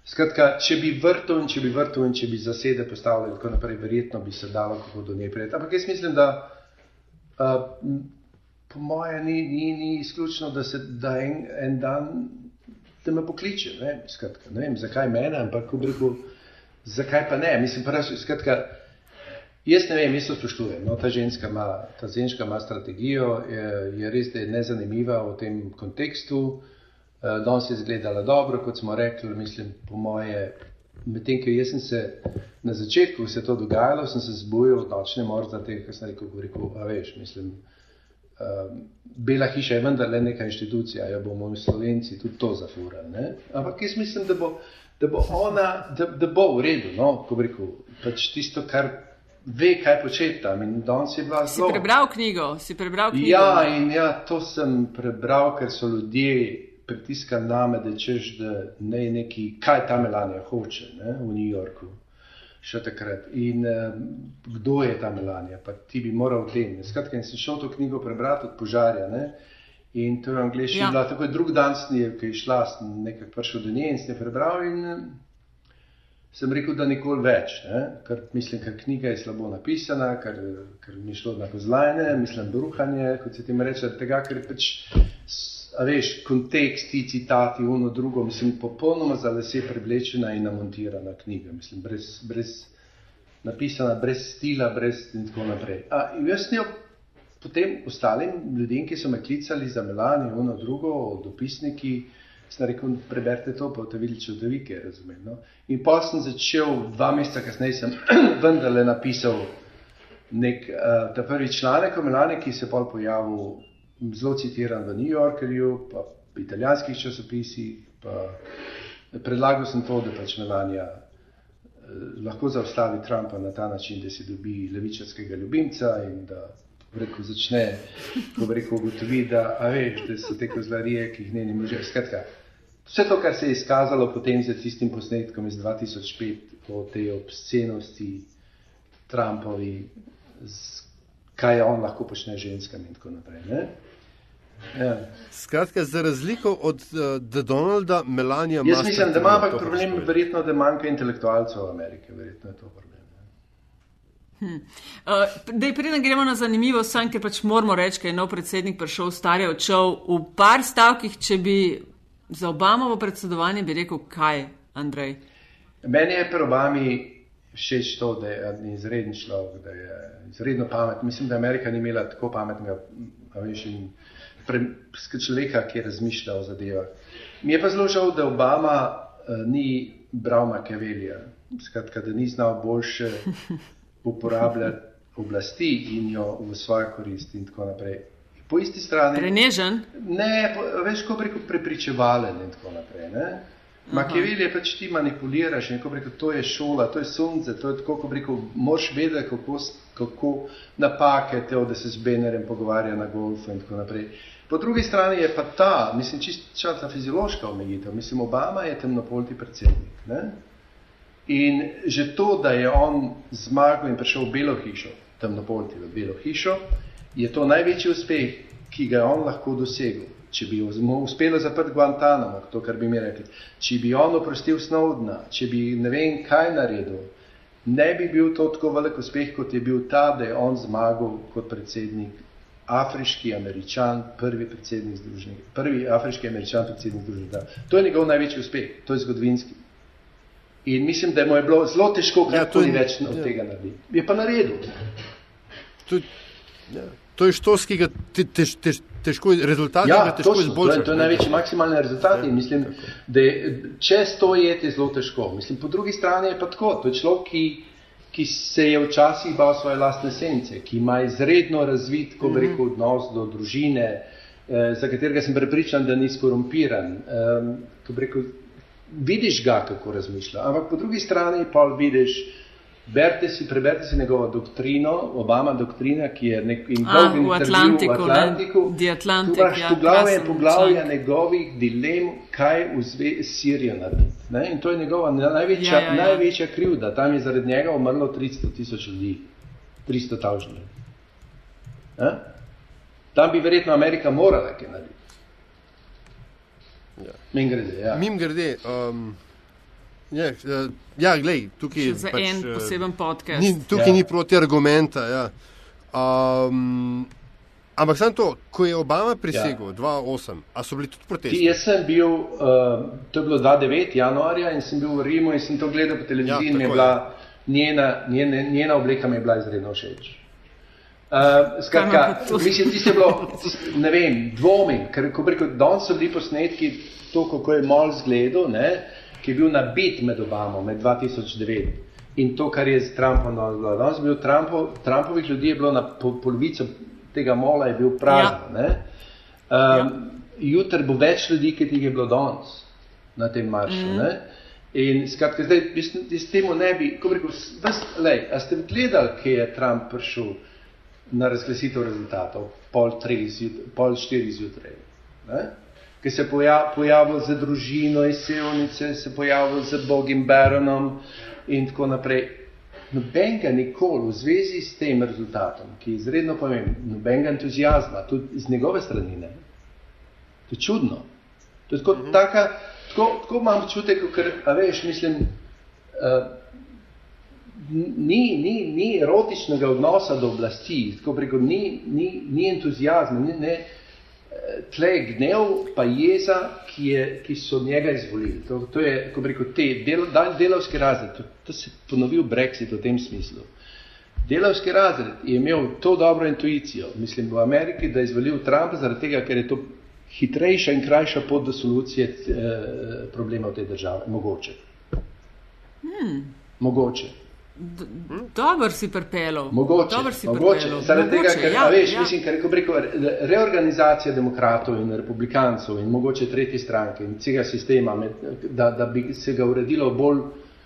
[SPEAKER 3] Skratka, če bi vrtel in če bi vrtel in če bi zasede postavljali, tako naprej, verjetno bi se dalo kako do nje prijeti. Ampak jaz mislim, da uh, po moje ni, ni, ni izključno, da se da en, en dan, da me pokliče. Ne? Skratka, ne vem, zakaj mene, ampak v brigu, zakaj pa ne. Mislim, pa res, skratka, Jaz ne vem, jaz to spoštujem. No, ta, ženska ima, ta ženska ima strategijo, je, je res nezanimiva v tem kontekstu. Uh, danes je izgledala dobro, kot smo rekli, mislim, po moje. Medtem, ko sem se na začetku vse to dogajalo, sem se zbudil od nočne morza, tega, kar sem rekel, rekel a veš, mislim. Um, Bela hiša je vendar le neka inštitucija, jo bomo mi slovenci tudi to zafurali. Ampak jaz mislim, da bo, da bo ona, da, da bo v redu, no, ko rekel, pač tisto, kar ve, kaj početi tam. In danes je bila zelo.
[SPEAKER 2] Si prebral knjigo? Si prebral knjigo?
[SPEAKER 3] Ja, in ja, to sem prebral, ker so ljudje pritiskali na me, da češ, da ne je neki, kaj ta Melanija hoče ne, v New Yorku. Še takrat. In uh, kdo je ta Melanija? Pa ti bi moral tem. Skratka, sem šel to knjigo prebrati od požarja. Ne? In to je v angliščini ja. bila tako, drug dan snije, ki je šla, nekako prišel do nje in sem prebral. In, sem rekel, da nikoli več, ne? ker mislim, ker knjiga je slabo napisana, ker, ker mi šlo na kozlajne, mislim, bruhanje, kot se ti reče, tega, ker pač, a veš, konteksti, citati, uno drugo, mislim, popolnoma za lese preblečena in namontirana knjiga, mislim, brez, brez napisana, brez stila, brez in tako naprej. A, jaz njo potem ostalim ljudem, ki so me klicali za Melanijo, uno drugo, dopisniki, sem rekel, preberite to, pa boste videli čudovike, razumem. No? In pa sem začel, dva meseca kasneje sem vendarle napisal nek, uh, ta prvi članek o Melani, ki se je pol pojavil, zelo citiran v New Yorkerju, pa v italijanskih časopisih, pa predlagal sem to, da pač Melania uh, lahko zaustavi Trumpa na ta način, da si dobi levičarskega ljubimca in da rekel, začne, ko rekel, ugotovi, da, veš, da so te kozlarije, ki jih ne ni može. Skratka, Vse to, kar se je izkazalo potem z tistim posnetkom iz 2005, o tej obscenosti Trumpovi, kaj on lahko počne ženskam in tako naprej.
[SPEAKER 1] Ja. Skratka, za razliko od uh, Donalda, Melania.
[SPEAKER 3] Jaz mislim, da ima pa problem, verjetno, da manjka intelektualcev v Ameriki. Verjetno je to problem.
[SPEAKER 2] Hm. Uh, da, preden gremo na zanimivo, sem, ker pač moramo reči, da je nov predsednik prišel, star je odšel v par stavkih, če bi Za Obamovo predsedovanje bi rekel, kaj, Andrej?
[SPEAKER 3] Meni je pri Obami všeč to, da je izreden človek, da je izredno pameten. Mislim, da Amerika ni imela tako pametnega človeka, ki je razmišljal o zadevah. Mi je pa zelo žal, da Obama uh, ni bral Machiavellija, skratka, da ni znal boljše uporabljati oblasti in jo v svojo korist in tako naprej po isti strani.
[SPEAKER 2] Prenežen?
[SPEAKER 3] Ne, po, več kot preko prepričevalen in tako naprej. Ne? Makiavel je pač ti manipuliraš in rekel, to je šola, to je sonce, to je tako, kot rekel, moš vedeti, kako, kako napake te, da se z Benerem pogovarja na golfu in tako naprej. Po drugi strani je pa ta, mislim, čisto fiziološka omejitev. Mislim, Obama je temnopolti predsednik. Ne? In že to, da je on zmagal in prišel v Belo hišo, temnopolti v Belo hišo, je to največji uspeh, ki ga je on lahko dosegel če bi uspelo zaprti Guantanamo, to, kar bi mi rekli, če bi on oprostil Snowdna, če bi ne vem kaj naredil, ne bi bil to tako velik uspeh, kot je bil ta, da je on zmagal kot predsednik, afriški američan, prvi predsednik združenih, prvi afriški američan predsednik združenih. To je njegov največji uspeh, to je zgodovinski. In mislim, da mu je bilo zelo težko, kaj ja, to ni več od ja. tega narediti. Je pa naredil.
[SPEAKER 1] To, ja. To je štos, ki ga te, te, te, težko rezultati,
[SPEAKER 3] ja,
[SPEAKER 1] težko izboljšati.
[SPEAKER 3] To, to je največji maksimalni rezultat. Ja, mislim, da če sto jeti, je zelo težko. Mislim, po drugi strani je pa tako. To je človek, ki, ki se je včasih bal svoje lastne sence, ki ima izredno razvit, ko bi mhm. rekel, odnos do družine, eh, za katerega sem prepričan, da ni skorumpiran. Eh, rekel, vidiš ga, kako razmišlja. Ampak po drugi strani pa vidiš, Berite si, preberite si njegovo doktrino, Obama doktrina, ki je nek in dolg
[SPEAKER 2] v Atlantiku. V Atlantiku.
[SPEAKER 3] Atlantic, ja, poglavje je poglavje njegovih dilem, kaj v zvezi s Sirijo narediti. In to je njegova največja, ja, ja, ja. največja krivda. Tam je zaradi njega umrlo 300 tisoč ljudi. 300 tavžnih. Tam bi verjetno Amerika morala kaj narediti. Ja. Mim grede. Ja.
[SPEAKER 1] Mim grede. Um... Ja, uh, ja glej, tukaj je
[SPEAKER 2] za pač, en uh, poseben podcast.
[SPEAKER 1] Ni, tukaj ja. ni proti argumenta. Ja. Um, ampak samo to, ko je Obama prisegel ja. 2008, a so bili tudi protesti?
[SPEAKER 3] Jaz sem bil, uh, to je bilo 2009. januarja in sem bil v Rimu in sem to gledal po televiziji ja, in je bila njena, njena, njena obleka mi je bila izredno všeč. Uh, skratka, mislim, da je bilo, ne vem, dvomim, ker ko rekel, danes so bili posnetki, to, kako je mal zgledal, ne, uh, ki je bil nabit med Obamo, med 2009 in to, kar je z Trumpom bilo. Danes je bil Trumpov, Trumpovih ljudi je bilo na pol, polovico tega mola, je bil prazen. Ja. Um, ja. Jutri bo več ljudi, kot jih je bilo danes na tem maršu. Mm -hmm. In skratka, zdaj s tem ne bi, ko bi rekel, lej, a ste gledali, kje je Trump prišel na razglasitev rezultatov, pol, tri, pol štiri zjutraj ki se je pojavil za družino iz Sevnice, se je pojavil za Bogim Baronom in tako naprej. Nobenega nikoli v zvezi s tem rezultatom, ki je izredno pomemben, nobenega entuzijazma, tudi iz njegove strani ne. To je čudno. To je tako, mhm. taka, tako, tako imam čutek, ker, a veš, mislim, uh, ni, ni, ni erotičnega odnosa do oblasti, tako preko, ni, ni, ni entuzijazma, ni, ne, tle gnev, pa jeza, ki, je, ki so njega izvolili. To, to je, ko bi rekel, te del, delovski razred, to, to se ponovi v Brexit v tem smislu. Delovski razred je imel to dobro intuicijo, mislim, v Ameriki, da je izvolil Trumpa zaradi tega, ker je to hitrejša in krajša pot do solucije eh, problema v tej državi. Mogoče. Hmm. Mogoče.
[SPEAKER 2] Dobro si pripeljal.
[SPEAKER 3] Mogoče,
[SPEAKER 2] si
[SPEAKER 3] mogoče. zaradi tega, ker ja, veš, ja. mislim, ker rekel, reorganizacija demokratov in republikancev in mogoče tretji stranke in celega sistema, med, da, da bi se ga uredilo bolj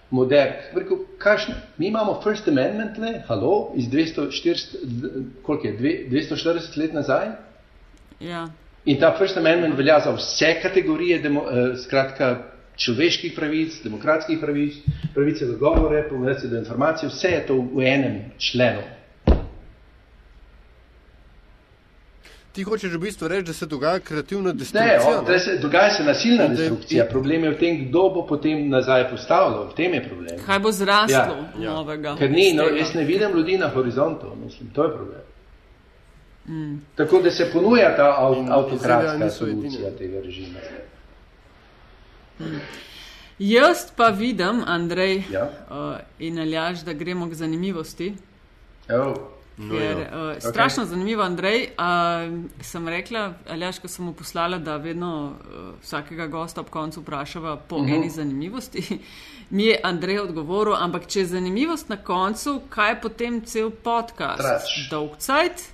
[SPEAKER 3] modern. Rekel, kašne, mi imamo First Amendment, le, halo, iz 240, koliko je, 240 let nazaj.
[SPEAKER 2] Ja.
[SPEAKER 3] In ta First Amendment velja za vse kategorije, demo, eh, skratka, človeških pravic, demokratskih pravic, pravice do govore, pravice do informacije, vse je to v enem členu.
[SPEAKER 1] Ti hočeš v bistvu reči, da se dogaja kreativna destrukcija?
[SPEAKER 3] Ne, se, dogaja se nasilna destrukcija. Problem je v tem, kdo bo potem nazaj postavljal. V tem je problem.
[SPEAKER 2] Kaj bo zraslo ja. novega?
[SPEAKER 3] Ker ni, no, jaz ne vidim ljudi na horizontu. Mislim, to je problem. Mm. Tako da se ponuja ta avtokratska solucija tega režima.
[SPEAKER 2] Jaz pa vidim, Andrej ja? uh, in Aljaš, da gremo k zanimivosti.
[SPEAKER 3] Oh.
[SPEAKER 2] No, Ker, uh, okay. Strašno zanimivo, Andrej. Uh, sem rekla, Aljaš, ko sem mu poslala, da vedno uh, vsakega gosta ob koncu vprašava po uh mhm. -huh. eni zanimivosti. Mi je Andrej odgovoril, ampak če je zanimivost na koncu, kaj je potem cel podcast?
[SPEAKER 3] Trač.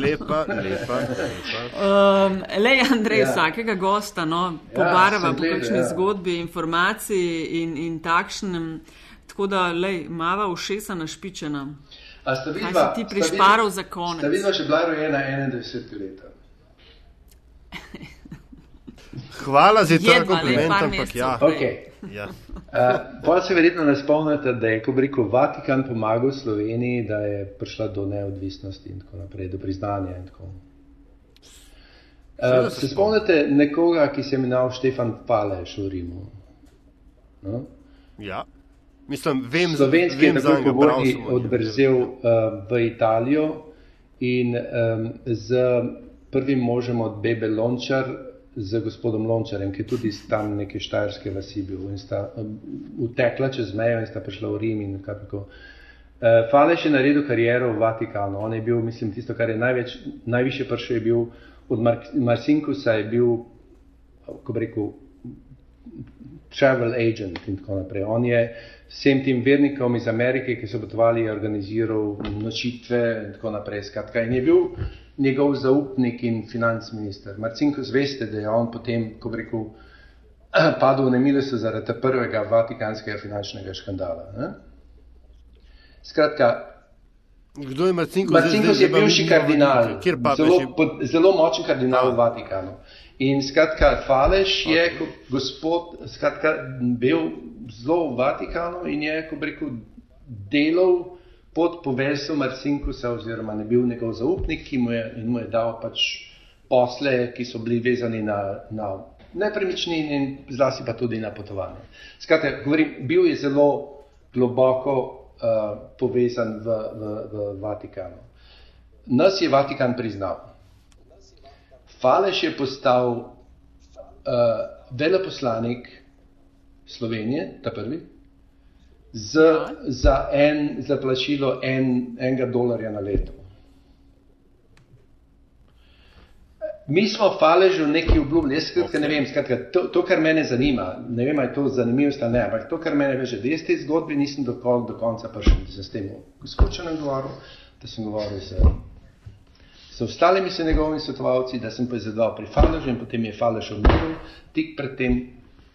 [SPEAKER 1] Lepa, lepa. lepa.
[SPEAKER 2] Um, Lej, Andrej, ja. vsakega gosta no, pobarva ja, po kakšni ja. zgodbi, informaciji in, in takšnem. Tako da, lej, mava ušesa našpičena.
[SPEAKER 3] A ste vidva,
[SPEAKER 2] Kaj si ti prišparil za konec?
[SPEAKER 3] Ste vidva, če bila rojena 21 leta?
[SPEAKER 1] Hvala za to
[SPEAKER 2] Jedva, le
[SPEAKER 1] kompliment,
[SPEAKER 2] par
[SPEAKER 1] ampak
[SPEAKER 2] mesecev
[SPEAKER 1] ja.
[SPEAKER 2] prej.
[SPEAKER 3] Okay.
[SPEAKER 1] Ja.
[SPEAKER 3] Uh, pa se verjetno ne spomnite, da je, ko bi rekel, Vatikan pomagal Sloveniji, da je prišla do neodvisnosti in tako naprej, do priznanja. in tako. Uh,
[SPEAKER 1] se
[SPEAKER 3] spomnite nekoga, ki se je imenoval Štefan Paleš v Rimu? No?
[SPEAKER 1] ja. Mislim, vem,
[SPEAKER 3] Slovenski je
[SPEAKER 1] vem
[SPEAKER 3] tako
[SPEAKER 1] zanj, bral
[SPEAKER 3] pogodbi
[SPEAKER 1] sem o njem.
[SPEAKER 3] odbrzel uh, v Italijo in um, z prvim možem od Bebe Lončar, z gospodom Lončarjem, ki je tudi tam neke štajerske vasi bil in sta um, utekla čez mejo in sta prišla v Rim in kako. Uh, Faleš je naredil kariero v Vatikanu. On je bil, mislim, tisto, kar je največ, najviše prišel, je bil od Mar Marcinkusa, je bil, ko bi rekel, travel agent in tako naprej. On je vsem tem vernikom iz Amerike, ki so potovali, organiziral nočitve in tako naprej. Skratka, in je bil njegov zaupnik in financ minister. Marcinkus, veste, da je on potem, ko bi rekel, padel v nemilost zaradi prvega vatikanskega finančnega škandala. Ne? Skratka,
[SPEAKER 1] Kdo je Marcinko?
[SPEAKER 3] Marcinkus je bivši kardinal, zelo, pod, zelo močen kardinal v Vatikanu. In skratka, Faleš je kot gospod, skratka, bil zelo v Vatikanu in je, ko bi rekel, delal pod poveljstvom Marcinkusa, oziroma ne bil njegov zaupnik, ki mu je, mu je dal pač posle, ki so bili vezani na, na nepremičnine in zlasti pa tudi na potovanje. Skratka, govorim, bil je zelo globoko uh, povezan v, v, v Vatikanu. Nas je Vatikan priznal. Faleš je postal uh, veleposlanik Slovenije, ta prvi, z,
[SPEAKER 2] Ja.
[SPEAKER 3] za, en, za plačilo en, enega dolarja na leto. Mi smo Faležu nekaj obljubili, jaz skratka, ne vem, skratka, to, to, kar mene zanima, ne vem, ali je to zanimivost ali ne, ampak to, kar mene veže, da jaz te zgodbe nisem do, kol, do konca prišel, da sem s tem skočenem govoril, da sem govoril z, z ostalimi se njegovimi svetovalci, da sem poizvedoval pri Faležu in potem je Falež umrl, tik pred tem,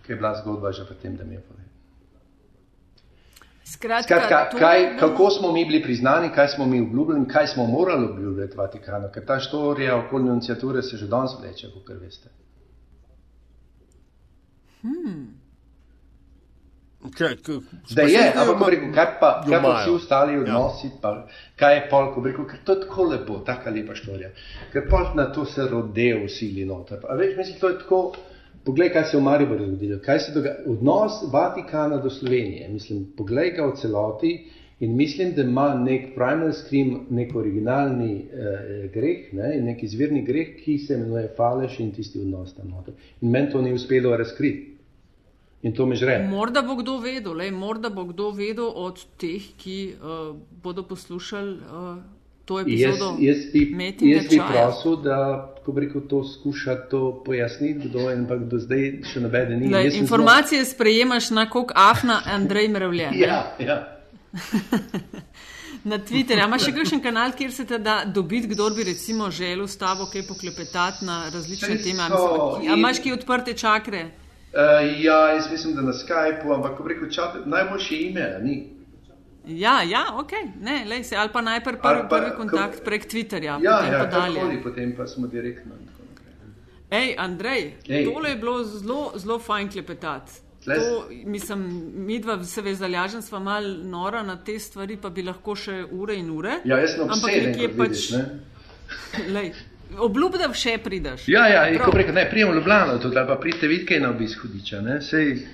[SPEAKER 3] ker je bila zgodba že pred tem, da mi je povedal.
[SPEAKER 2] Skratka,
[SPEAKER 3] Skratka,
[SPEAKER 2] to
[SPEAKER 3] kaj, kako smo mi bili priznani, kaj smo mi obljubili in kaj smo morali obljubljati Vatikanu, ker ta štorija okoli nunciature se že danes vleče, kot veste.
[SPEAKER 1] Kaj, k-
[SPEAKER 3] Zdaj
[SPEAKER 1] pa
[SPEAKER 3] je, ampak ko rekel, kaj pa, kaj pa vsi ostali
[SPEAKER 1] Ja.
[SPEAKER 3] odnosi, pa kaj je pol, ko bi rekel, ker to je tako lepo, taka lepa štorija, ker pol na to se rodejo sili noter. A veš, mislim, to je tako, poglej, kaj se je v Mariboru zgodilo, kaj se dogaja, odnos Vatikana do Slovenije, mislim, poglej ga v celoti in mislim, da ima nek primal scream, nek originalni eh, greh, ne, nek izvirni greh, ki se imenuje faleš in tisti odnos tam noter. In meni to ni uspelo razkriti. In to me žre.
[SPEAKER 2] Morda bo kdo vedel, lej, morda bo kdo vedel od teh, ki uh, bodo poslušali uh, to
[SPEAKER 3] Jaz,
[SPEAKER 2] epizodo.
[SPEAKER 3] jaz bi,
[SPEAKER 2] Metinga
[SPEAKER 3] jaz bi prosil, da bi rekel, to skuša to pojasniti, kdo je, ampak do zdaj še nobene ni.
[SPEAKER 2] Lej,
[SPEAKER 3] Jaz
[SPEAKER 2] informacije sprejemaš na kok afna Andrej Mrevlje.
[SPEAKER 3] Zelo, ja, ja.
[SPEAKER 2] Na Twitterju. Imaš še kakšen kanal, kjer se te da dobiti, kdo bi recimo želel s tabo kaj poklepetati na različne
[SPEAKER 3] Saj
[SPEAKER 2] teme? A
[SPEAKER 3] so,
[SPEAKER 2] mislim, A
[SPEAKER 3] in-
[SPEAKER 2] imaš kaj odprte čakre?
[SPEAKER 3] Uh, ja, jaz mislim, da na Skypu, ampak ko bi rekel, čat, najboljše ime, ni.
[SPEAKER 2] Ja, ja, ok, ne, lej se, ali pa najprej prvi,
[SPEAKER 3] Ali pa,
[SPEAKER 2] prvi
[SPEAKER 3] ko-
[SPEAKER 2] kontakt prek Twitterja,
[SPEAKER 3] Ja,
[SPEAKER 2] potem
[SPEAKER 3] ja,
[SPEAKER 2] pa dalje.
[SPEAKER 3] kakorkoli, potem pa smo direktno. in tako naprej.
[SPEAKER 2] Ej, Andrej,
[SPEAKER 3] Ej.
[SPEAKER 2] tole je bilo zelo, zelo fajn klepetati. To, mislim, mi dva se veš, zalažen sva mal nora na te stvari, pa bi lahko še ure in ure.
[SPEAKER 3] Ja, jaz sem
[SPEAKER 2] Ampak
[SPEAKER 3] obseden,
[SPEAKER 2] nekje
[SPEAKER 3] kot
[SPEAKER 2] pač,
[SPEAKER 3] vidiš,
[SPEAKER 2] lej, obljub, da še prideš.
[SPEAKER 3] Ja, ja, in
[SPEAKER 2] Prav.
[SPEAKER 3] ko rekel, ne, prijem v Ljubljano, tudi pa pridite je na obisk hudiča, ne? Sej,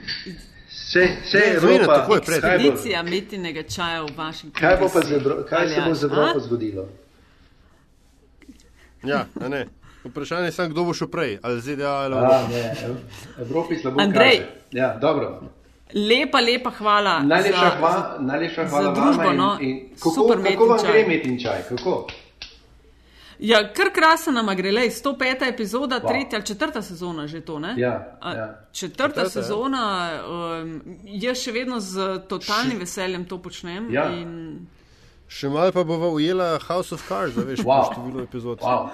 [SPEAKER 3] sej, sej
[SPEAKER 1] Ne,
[SPEAKER 3] Evropa,
[SPEAKER 1] zmena, takoj pred.
[SPEAKER 3] kaj bo,
[SPEAKER 2] Edicija metinega čaja v vašem
[SPEAKER 3] kaj bo pa z Evro- kaj se bo z Evropo zgodilo?
[SPEAKER 1] Ja, ne. Vprašanje je samo, kdo bo šel prej, ali ZDA ali Evropa.
[SPEAKER 3] Evropi slabo
[SPEAKER 2] Andrej.
[SPEAKER 3] kaže. Ja, dobro.
[SPEAKER 2] Lepa, lepa hvala.
[SPEAKER 3] Najlepša
[SPEAKER 2] za,
[SPEAKER 3] hvala, najlepša
[SPEAKER 2] za
[SPEAKER 3] hvala
[SPEAKER 2] družbo,
[SPEAKER 3] vama.
[SPEAKER 2] no.
[SPEAKER 3] In, in kako,
[SPEAKER 2] Super
[SPEAKER 3] kako vam
[SPEAKER 2] čaj.
[SPEAKER 3] gre metin čaj? Kako?
[SPEAKER 2] Ja, kar krasno nam gre, lej, 105. epizoda,
[SPEAKER 3] Wow.
[SPEAKER 2] tretja ali četrta sezona že to, ne?
[SPEAKER 3] Ja, ja.
[SPEAKER 2] Četrta
[SPEAKER 1] Četrta, ja.
[SPEAKER 2] sezona, um, jaz še vedno z totalnim veseljem to počnem.
[SPEAKER 3] Ja.
[SPEAKER 2] In
[SPEAKER 1] Še malo pa bova ujela House of Cards, veš, wow. po številu epizod.
[SPEAKER 3] Wow.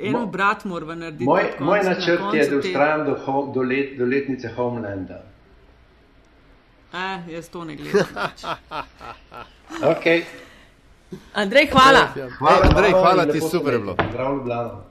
[SPEAKER 2] Eno brat morava narediti.
[SPEAKER 3] Moj,
[SPEAKER 2] konc,
[SPEAKER 3] moj načrt
[SPEAKER 2] na
[SPEAKER 3] je, da ustrajam do, ho- do, let, do letnice Homelanda.
[SPEAKER 2] Eh, jaz to ne gledam.
[SPEAKER 3] Okay.
[SPEAKER 2] Andrej, hvala.
[SPEAKER 1] Ej, Andrej, hvala
[SPEAKER 3] in
[SPEAKER 1] ti, super je bilo.
[SPEAKER 3] Zdrav, Ljubljana.